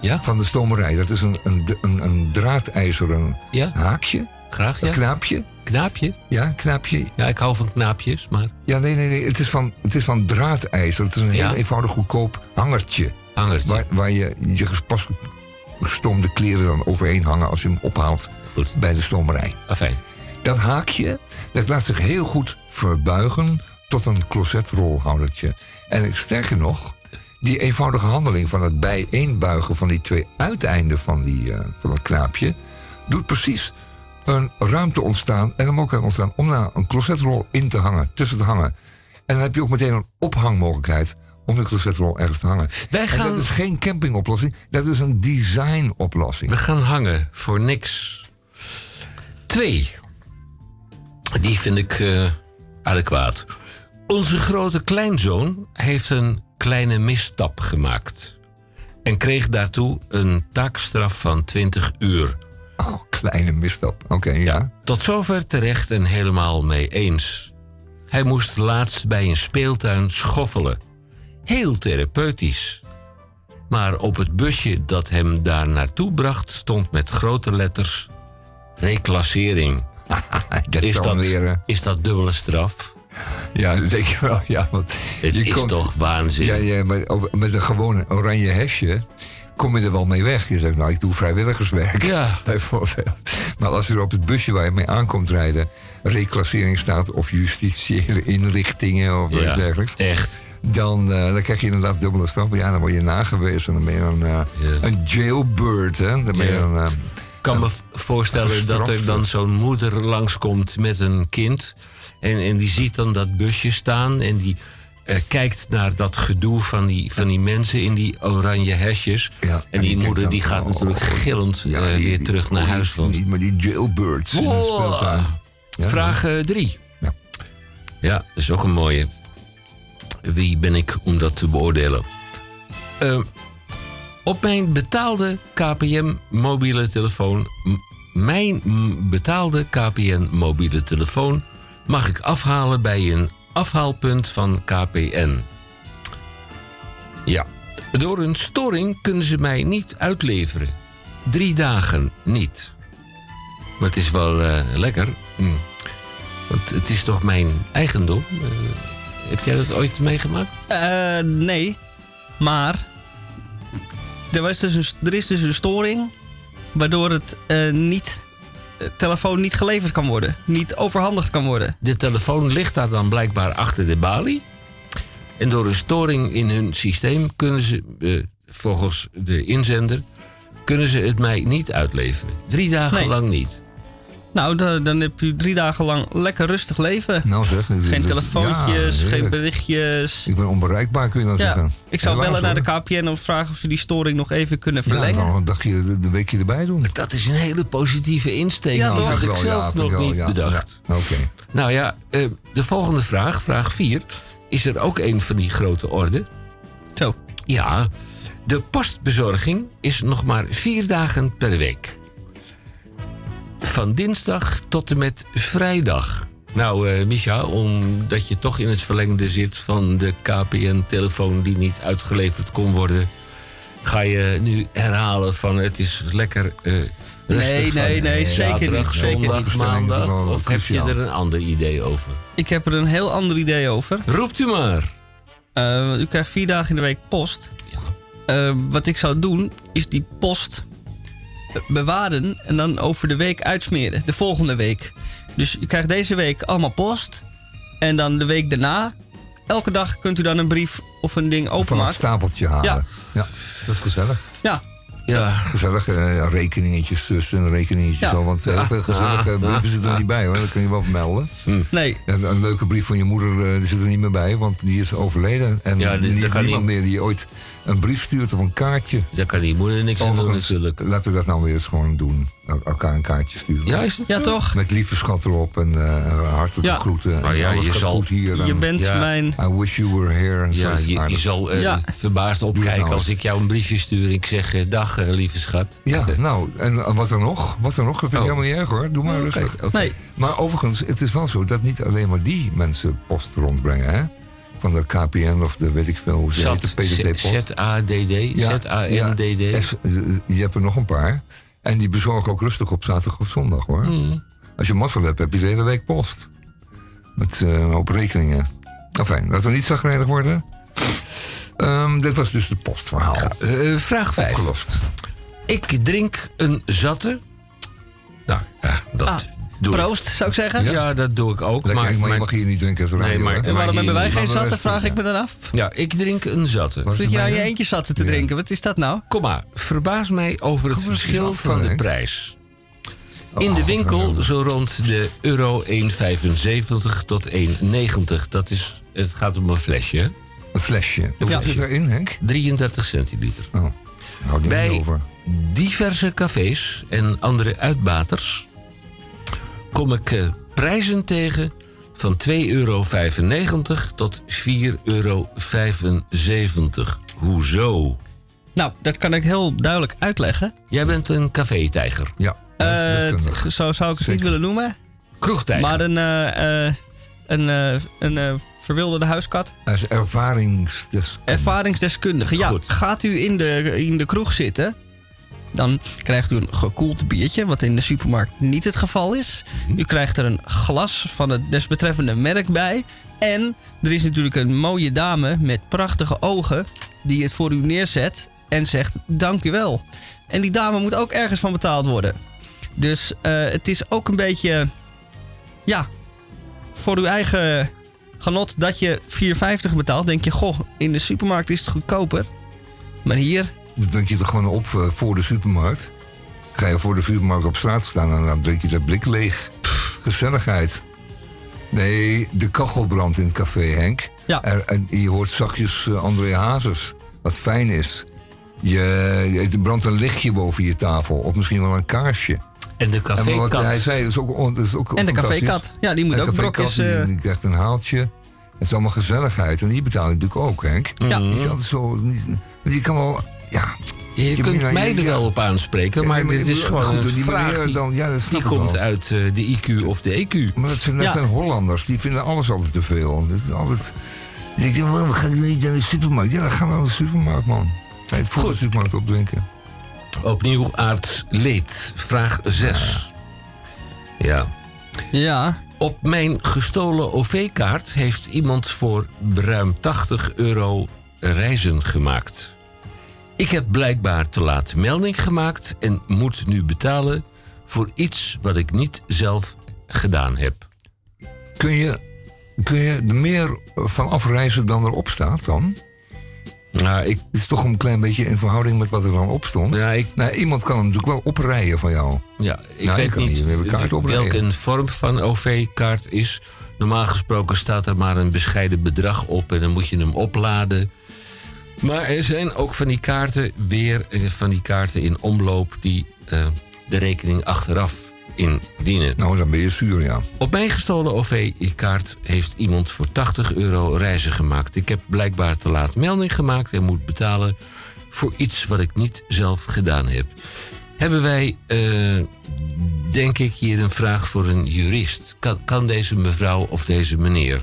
ja? van de stomerij. Dat is een, een, een, een draadijzeren Ja? haakje. Graag, ja. Een knaapje. Knaapje? Ja, knaapje. Ja, ik hou van knaapjes, maar... Ja, nee, nee, nee. Het is van, het is van draadijzer. Het is een Ja. heel eenvoudig goedkoop hangertje. Hangertje. Waar, waar je je pas gestoomde kleren dan overheen hangen als je hem ophaalt bij de stomerij. Afijn. Dat haakje, dat laat zich heel goed verbuigen tot een closetrolhoudertje. En sterker nog, die eenvoudige handeling van het bijeenbuigen van die twee uiteinden van, die, eh, van dat knaapje, doet precies een ruimte ontstaan en een mogelijkheid ontstaan om naar een closetrol in te hangen, tussen te hangen. En dan heb je ook meteen een ophangmogelijkheid om de closetrol ergens te hangen. Wij En gaan- dat is geen campingoplossing, dat is een designoplossing. We gaan hangen voor niks. Twee. Die vind ik eh, adequaat. Onze grote kleinzoon heeft een kleine misstap gemaakt. En kreeg daartoe een taakstraf van 20 uur. Oh, kleine misstap. Oké, ja. Tot zover terecht en helemaal mee eens. Hij moest laatst bij een speeltuin schoffelen. Heel therapeutisch. Maar op het busje dat hem daar naartoe bracht stond met grote letters reclassering. Dat is, dat, leren. is dat dubbele straf? Ja, dat denk ik wel. Ja, want Het je is komt- toch waanzin? Ja, ja maar met een gewone oranje hesje kom je er wel mee weg. Je zegt, nou, ik doe vrijwilligerswerk. Ja. Bijvoorbeeld. Maar als er op het busje waar je mee aankomt rijden... reclassering staat of justitiële inrichtingen of Ja, iets dergelijks... echt. Dan, eh, dan krijg je inderdaad dubbele straf. Ja, dan word je nagewezen. Dan ben je een, eh, een jailbird, hè. Dan ben je Ja. een... eh, kan me voorstellen dat er dan zo'n moeder langskomt met een kind. En, en die ziet dan dat busje staan. En die eh, kijkt naar dat gedoe van die, van die mensen in die oranje hesjes. en, en die, moeder die gaat oh, natuurlijk gillend eh, die- weer die- terug naar oh, huis. Niet maar die jailbirds in Wow. speeltuin. Ja, Vraag 3. Ja. dat is ook een mooie. Wie ben ik om dat te beoordelen? Op mijn betaalde KPM mobiele telefoon... mijn betaalde KPN mobiele telefoon... mag ik afhalen bij een afhaalpunt van KPN. Ja. Door een storing kunnen ze mij niet uitleveren. Drie dagen niet. Maar het is wel eh, lekker. Hm. Want het is toch mijn eigendom? Eh, heb jij dat ooit meegemaakt? Eh, nee. Maar er, was dus een, er is dus een storing waardoor het eh, niet, de telefoon niet geleverd kan worden. Niet overhandigd kan worden. De telefoon ligt daar dan blijkbaar achter de balie. En door een storing in hun systeem kunnen ze, eh, volgens de inzender, kunnen ze het mij niet uitleveren. Drie dagen Nee. lang niet. Nou, da- dan heb je drie dagen lang lekker rustig leven. Nou zeg. Geen is- telefoontjes, ja, geen berichtjes. Ik ben onbereikbaar, kun je dan Ja, zeggen. ik zou Helaas, bellen naar de. KPN of vragen of ze die storing nog even kunnen Ja, verlengen. dan een dagje de, de weekje erbij doen. Dat is een hele positieve insteek. Ja, toch? had ik Wel, ja, zelf nog wel, niet ja, bedacht. ja. Oké. Nou ja, eh, de volgende vraag, vraag 4, is er ook een van die grote orde. Zo. Ja, de postbezorging is nog maar vier dagen per week. Van dinsdag tot en met vrijdag. Nou, eh Micha, omdat je toch in het verlengde zit van de KPN-telefoon die niet uitgeleverd kon worden, ga je nu herhalen van het is lekker. eh rustig Nee, van nee, nee, zeker zaterdag, niet, zeker niet. maandag. Of heb je er een ander idee over? Ik heb er een heel ander idee over. Roept u maar. Eh, u krijgt vier dagen in de week post. Eh, wat ik zou doen, is die post bewaren en dan over de week uitsmeren. De volgende week. Dus u krijgt deze week allemaal post. En dan de week daarna, elke dag kunt u dan een brief of een ding Van het openmaken. stapeltje halen. Ja. Ja. dat is gezellig. Ja. Ja. Gezellig, eh, rekeningetjes tussen, rekeningetjes Ja. zo. Want heel veel gezellige Ah, brieven zitten er niet bij hoor, dat kun je wel melden. Nee. Ja, een leuke brief van je moeder eh, die zit er niet meer bij, want die is overleden. En Ja, die- niemand niet- meer die ooit een brief stuurt of een kaartje. Daar kan die moeder niks aan doen Overigens, natuurlijk. laten we dat nou weer eens gewoon doen. El- Elkaar een kaartje sturen. Ja, is dat Ja, toch? Met lieve schat erop en eh, hartelijke Ja. groeten. Maar ja, alles je gaat zal- goed hier. Je en bent Ja. mijn... I wish you were here. En Ja, je, je zal eh, Ja. verbaasd opkijken nou als ik jou een briefje stuur. Ik zeg eh, dag, lieve schat. Ja, nou, en wat er nog? Wat er nog? Dat vind ik Oh. helemaal niet erg hoor. Doe maar Oké, rustig. oké. Nee. Maar overigens, het is wel zo dat niet alleen maar die mensen post rondbrengen, hè? Van de KPN of de weet ik veel hoe ze heet, de PDT-post. Z-A-D-D, Ja, Z-A-N-D-D. ja, F- je hebt er nog een paar. En die bezorgen ook rustig op zaterdag of zondag hoor. Hmm. Als je mazzel hebt, heb je de hele week post. Met eh, een hoop rekeningen. Enfin, laten we niet zagrijnig worden. Ehm, dit was dus de postverhaal. Eh, vraag 5. Opgelost. Ik drink een zatte. Nou, ja, dat Ah, doe ik. Proost, zou ik zeggen. Ja, dat doe ik ook. Lekker, maar, maar, je mag hier niet drinken. Nee, radio, maar-? En waarom hier hebben wij geen Maar zatten, vraag ja. ik me dan af. Ja, ik drink een zatte. Zit je nou je eentje zatten te drinken? Wat is dat nou? Kom maar, verbaas mij over het verschil van de prijs. Oh, In de winkel zo rond de euro 1,75 tot 1,90. Dat is, het gaat om een flesje. Een flesje. Hoeveel flesje. zit erin, Henk? 33 centiliter. Oh, Bij- over. diverse cafés en andere uitbaters kom ik eh, prijzen tegen van 2,95 euro tot 4,75 euro. Hoezo? Nou, dat kan ik heel duidelijk uitleggen. Jij bent een café-tijger. Ja, dat is Eh, deskundig. t- zo zou ik het Zeker. niet willen noemen. Kroegtijger. Maar een, eh, eh, een, eh, een verwilderde huiskat. Hij is ervaringsdeskundige. Ervaringsdeskundige. Ja, Goed. gaat u in de, in de kroeg zitten... dan krijgt u een gekoeld biertje... wat in de supermarkt niet het geval is. U krijgt er een glas van het desbetreffende merk bij. En er is natuurlijk een mooie dame met prachtige ogen... die het voor u neerzet en zegt dank u wel. En die dame moet ook ergens van betaald worden. Dus eh, het is ook een beetje... ja, voor uw eigen genot dat je 4,50 betaalt, denk je, goh, in de supermarkt is het goedkoper. Maar hier, Dan drink je er gewoon op eh, voor de supermarkt. Ga je voor de supermarkt op straat staan en dan drink je dat blik leeg. Pff, gezelligheid. Nee, de kachel brandt in het café, Henk. Ja. Er, en je hoort zachtjes eh, André Hazes, wat fijn is. Je, er brandt een lichtje boven je tafel, of misschien wel een kaarsje. En de En cafékat. hij zei, dat is ook, on- dat is ook En de cafékat. Ja, die moet En ook brokjes, Die, eh, die krijgt een haaltje. Het is allemaal gezelligheid. En die betaal je natuurlijk ook, Henk. Ja. Is altijd zo... Niet, die kan wel... Ja, Je, Je kunt mij er wel op aanspreken, Ja, maar dit is gewoon goed, een vraag meneer die, dan- ja, die komt wel. uit eh, de IQ of de EQ. Maar dat zijn, dat Ja. zijn Hollanders. Die vinden alles altijd te veel. Dat is altijd... Die denken, waarom ga ik niet naar de supermarkt? Ja, dan gaan we naar de supermarkt, man. Het voor de supermarkt opdrinken. Opnieuw aards leed. Vraag 6. Ja. Ja. Op mijn gestolen OV-kaart heeft iemand voor ruim 80 euro reizen gemaakt. Ik heb blijkbaar te laat melding gemaakt en moet nu betalen voor iets wat ik niet zelf gedaan heb. Kun je, kun je er meer van afreizen dan erop staat dan? Nou, ik, Het is toch een klein beetje in verhouding met wat er dan op stond. Ja, ik- nou, iemand kan hem natuurlijk wel oprijden van jou. Ja, ik Nou, weet kan niet niet welke een vorm van OV-kaart is. Normaal gesproken staat er maar een bescheiden bedrag op en dan moet je hem opladen. Maar er zijn ook van die kaarten weer van die kaarten in omloop die eh, de rekening achteraf indienen. Nou, dan ben je zuur, ja. Op mijn gestolen OV-kaart heeft iemand voor 80 euro reizen gemaakt. Ik heb blijkbaar te laat melding gemaakt en moet betalen voor iets wat ik niet zelf gedaan heb. Hebben wij, eh, denk ik, hier een vraag voor een jurist? Kan, kan deze mevrouw of deze meneer,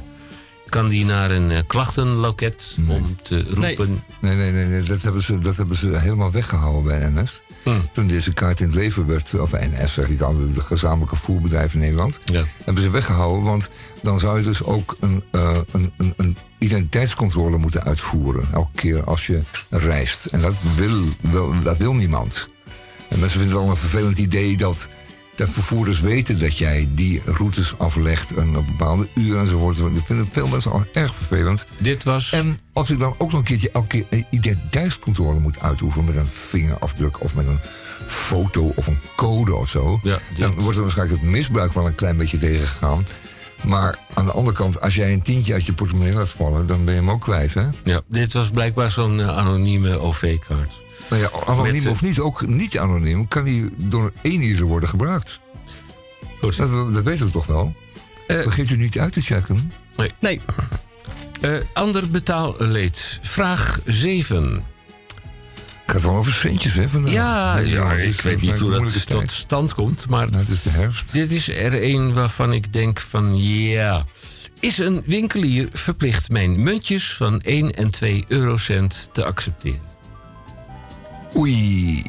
kan die naar een eh, klachtenloket om te roepen... Nee, nee, nee, nee. Dat, hebben ze, dat hebben ze helemaal weggehouden bij NS. Hmm. Toen deze kaart in het leven werd, of NS zeg ik al, de gezamenlijke voerbedrijf in Nederland, Ja. hebben ze weggehouden. Want dan zou je dus ook een, eh, een, een, een identiteitscontrole moeten uitvoeren. Elke keer als je reist. En dat wil, wil, dat wil niemand. En mensen vinden het al een vervelend idee dat, dat vervoerders weten dat jij die routes aflegt en op bepaalde uren enzovoort. Dat vinden veel mensen al erg vervelend. Dit was... En als ik dan ook nog een keertje elke keer een identiteitscontrole moet uitoefenen met een vingerafdruk of met een foto of een code of zo, Ja, dan wordt er waarschijnlijk het misbruik wel een klein beetje tegengegaan. Maar aan de andere kant, als jij een tientje uit je portemonnee laat vallen, dan ben je hem ook kwijt, hè? Ja, dit was blijkbaar zo'n eh, anonieme OV-kaart. Nou ja, anoniem Met, of niet, ook niet anoniem, kan die door één ieder worden gebruikt. Goed. Dat, dat weten we toch wel? Eh, Vergeet u niet uit te checken. Nee. Nee. Eh, ander betaalleed. Vraag 7. Het gaat wel over centjes, hè? vandaag. Ja, ja, ik weet niet hoe dat tot stand komt, maar Nou, het is de herfst. dit is er een waarvan ik denk van ja. Is een winkelier verplicht mijn muntjes van 1 en 2 eurocent te accepteren? Oei,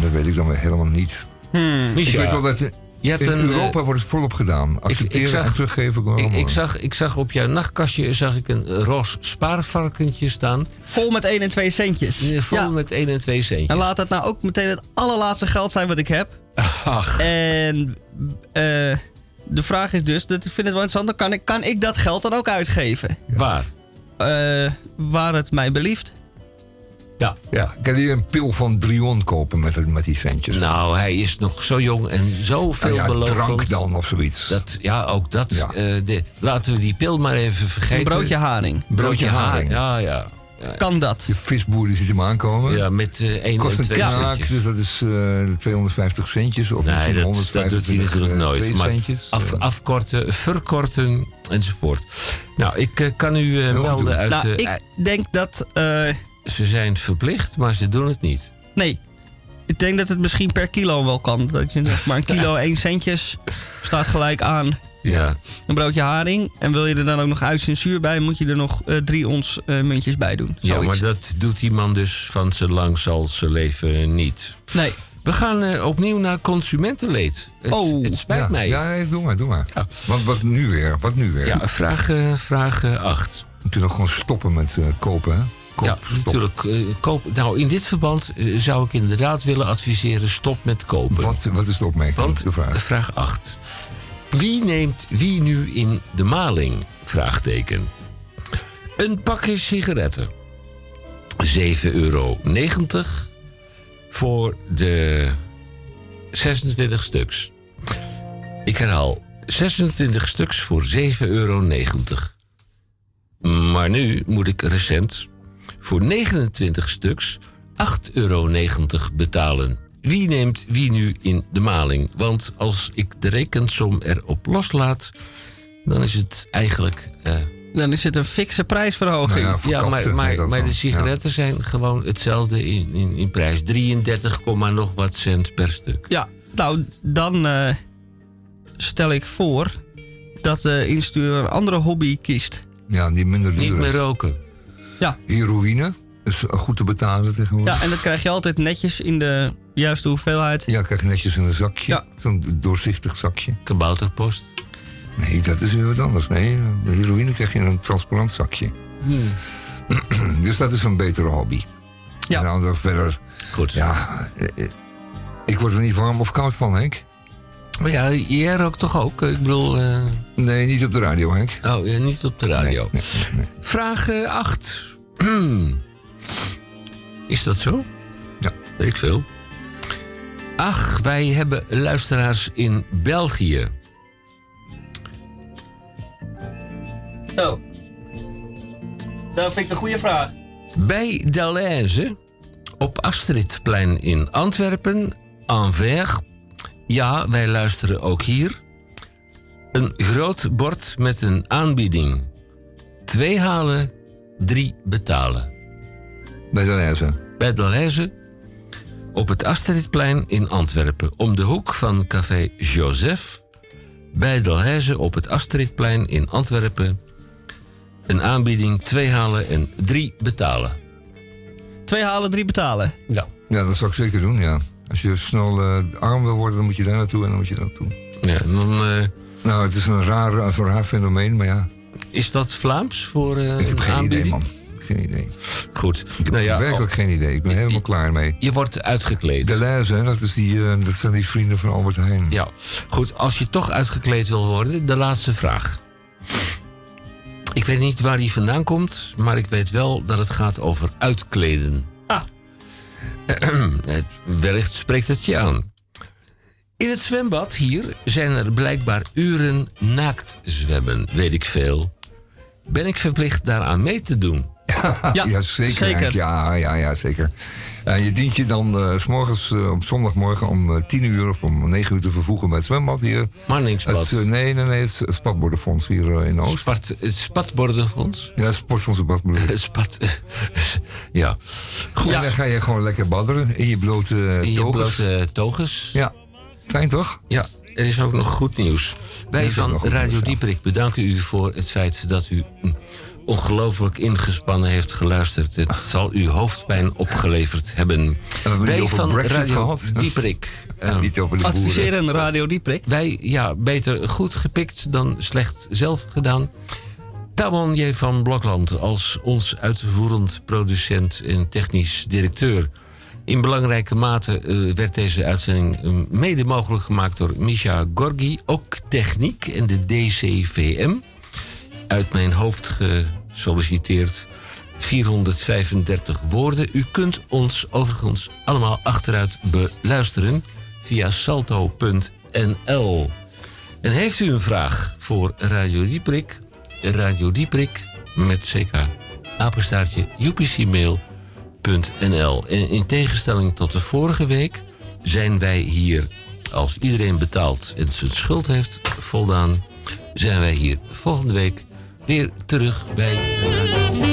dat weet ik dan weer helemaal niet. Ik weet wel dat in je hebt in een, Europa eh, wordt het volop gedaan. Accepteren zag- en teruggeven. gewoon ik, ik, zag, ik zag op jouw nachtkastje zag ik een roze spaarvarkentje staan. Vol met 1 en 2 centjes. eh, Vol Ja. met 1 en 2 centjes. En laat het nou ook meteen het allerlaatste geld zijn wat ik heb. Ach, En eh, de vraag is dus, dat ik vind het wel interessant, dan kan ik, kan ik dat geld dan ook uitgeven? waar? Eh, waar het mij belieft. Ja. Ja, kan je een pil van Drion kopen met, met die centjes? Nou, hij is nog zo jong en zo Nou ja, veelbelovend. drank dan of zoiets. Dat, ja, ook dat. Ja. eh, de, laten we die pil maar even vergeten. Een broodje haring. Broodje haring. haring. Ja, ja. Ja, Kan dat? De visboer die ziet hem aankomen. ja met eh 1 Kost en een 2 knaak, centjes. dus dat is eh 250 centjes. Of Nee, misschien dat, dat 125 doet hij natuurlijk eh, nooit. Maar centjes. af, Eh, afkorten, verkorten enzovoort. Nou, ik eh, kan u eh, melden uit... nou, eh, ik denk dat... Ze zijn verplicht, maar ze doen het niet. nee. Ik denk dat het misschien per kilo wel kan. Dat je maar een kilo 1 centjes staat gelijk aan Ja, een broodje haring. En wil je er dan ook nog uitzensuur bij, moet je er nog eh, drie ons eh, muntjes bij doen. ja maar dat doet die man dus van zijn lang zal zijn leven niet. Nee. We gaan eh, opnieuw naar consumentenleed. Het, Oh, het spijt ja, mij. Ja, doe maar, doe maar. Ja. Want wat nu weer? Wat nu weer? Ja, vraag, eh, vraag 8. We kunnen gewoon stoppen met eh, kopen, hè? Koop, Ja, stop. natuurlijk. koop, nou, in dit verband eh, zou ik inderdaad willen adviseren: stop met kopen. Wat, wat is de opmerking? Want de vraag. vraag 8. Wie neemt wie nu in de maling? Vraagteken. Een pakje sigaretten. 7,90 euro voor de 26 stuks. Ik herhaal, 26 stuks voor 7,90 euro. Maar nu moet ik recent voor 29 stuks 8,90 euro betalen. wie neemt wie nu in de maling? Want als ik de rekensom erop loslaat, dan is het eigenlijk. eh, Dan is het een fikse prijsverhoging. Nou ja, maar, maar, maar de sigaretten Ja. zijn gewoon hetzelfde in, in, in prijs. 33, komma nog wat cent per stuk. Ja, nou, dan eh, stel ik voor dat de instuurder een andere hobby kiest. Ja, die minder duur Niet meer roken. Ja. Heroïne is goed te betalen tegenwoordig. Ja, en dat krijg je altijd netjes in de juiste hoeveelheid. Ja, krijg je netjes in een zakje. Zo'n doorzichtig zakje. Kabouterpost. Nee, dat is weer wat anders. Nee, de heroïne krijg je in een transparant zakje. dus dat is een betere hobby. Ja. En dan verder... Goed. Ja, eh, eh, ik word er niet warm of koud van, Henk. Maar ja, jij rookt toch ook? Ik bedoel... eh, Nee, niet op de radio, Henk. Oh, ja, niet op de radio. Vraag 8. Is dat zo? Ja. Weet ik veel. Ach, wij hebben luisteraars in België. Zo. Dat vind ik een goede vraag. Bij Deleuze, op Astridplein in Antwerpen, Anvers. Ja, wij luisteren ook hier. Een groot bord met een aanbieding. Twee halen, drie betalen. Bij Deleuze? Bij Deleuze, op het Astridplein in Antwerpen. Om de hoek van café Joseph. Bij Deleuze op het Astridplein in Antwerpen. Een aanbieding, twee halen en drie betalen. Twee halen, drie betalen. Ja. Ja, dat zou ik zeker doen, ja. Als je snel eh, arm wil worden, dan moet je daar naartoe en dan moet je daar naartoe. Ja, dan... eh, Nou, het is een raar, een raar fenomeen, maar ja. Is dat Vlaams voor eh Ik heb een geen aanbieding? idee, man. Geen idee. Goed. Ik heb Nou ja, werkelijk geen idee. Ik ben helemaal klaar mee. Je wordt uitgekleed. Deleuze, hè, dat, is die, eh, dat zijn die vrienden van Albert Heijn. Ja, goed. Als je toch uitgekleed wil worden, de laatste vraag. Ik weet niet waar die vandaan komt, maar ik weet wel dat het gaat over uitkleden. Ah. Wellicht spreekt het je aan. In het zwembad hier zijn er blijkbaar uren naakt zwemmen, weet ik veel. Ben ik verplicht daaraan mee te doen? Ja, zeker. Ja, ja, ja, zeker. En je dient je dan eh, s morgens eh, op zondagmorgen om eh, 10 uur of om 9 uur te vervoegen met het zwembad hier. Marningsbad. Het, eh, nee, nee, nee, het Spatbordenfonds hier eh, in Oost. Spat, het Spatbordenfonds? Ja, Sportfonds bedoel ik. Spat, ja. Goed. En dan ga je gewoon lekker badderen in je blote eh, In je blote toges. Ja, fijn toch? Ja, er is ook nog goed nieuws. Wij van Radio. Dieperik bedanken u voor het feit dat u mm, ongelooflijk ingespannen heeft geluisterd. Het zal u hoofdpijn opgeleverd hebben. we hebben Wij niet over van Brexit Radio gehad. Dieperik. En niet over de boeren. Adviseren Radio Dieprik. Wij, ja, beter goed gepikt dan slecht zelf gedaan. Tamon J. van Blokland als ons uitvoerend producent en technisch directeur. In belangrijke mate eh, werd deze uitzending eh, mede mogelijk gemaakt door Misha Gorgi. Ook techniek en de DCVM. Uit mijn hoofd gesolliciteerd 435 woorden. U kunt ons overigens allemaal achteruit beluisteren via salto.nl. En heeft u een vraag voor Radio Dieprik? Radio Dieprik met ck apenstaartje upcmail.nl. En in tegenstelling tot de vorige week zijn wij hier als iedereen betaalt en zijn schuld heeft voldaan, zijn wij hier volgende week weer terug bij.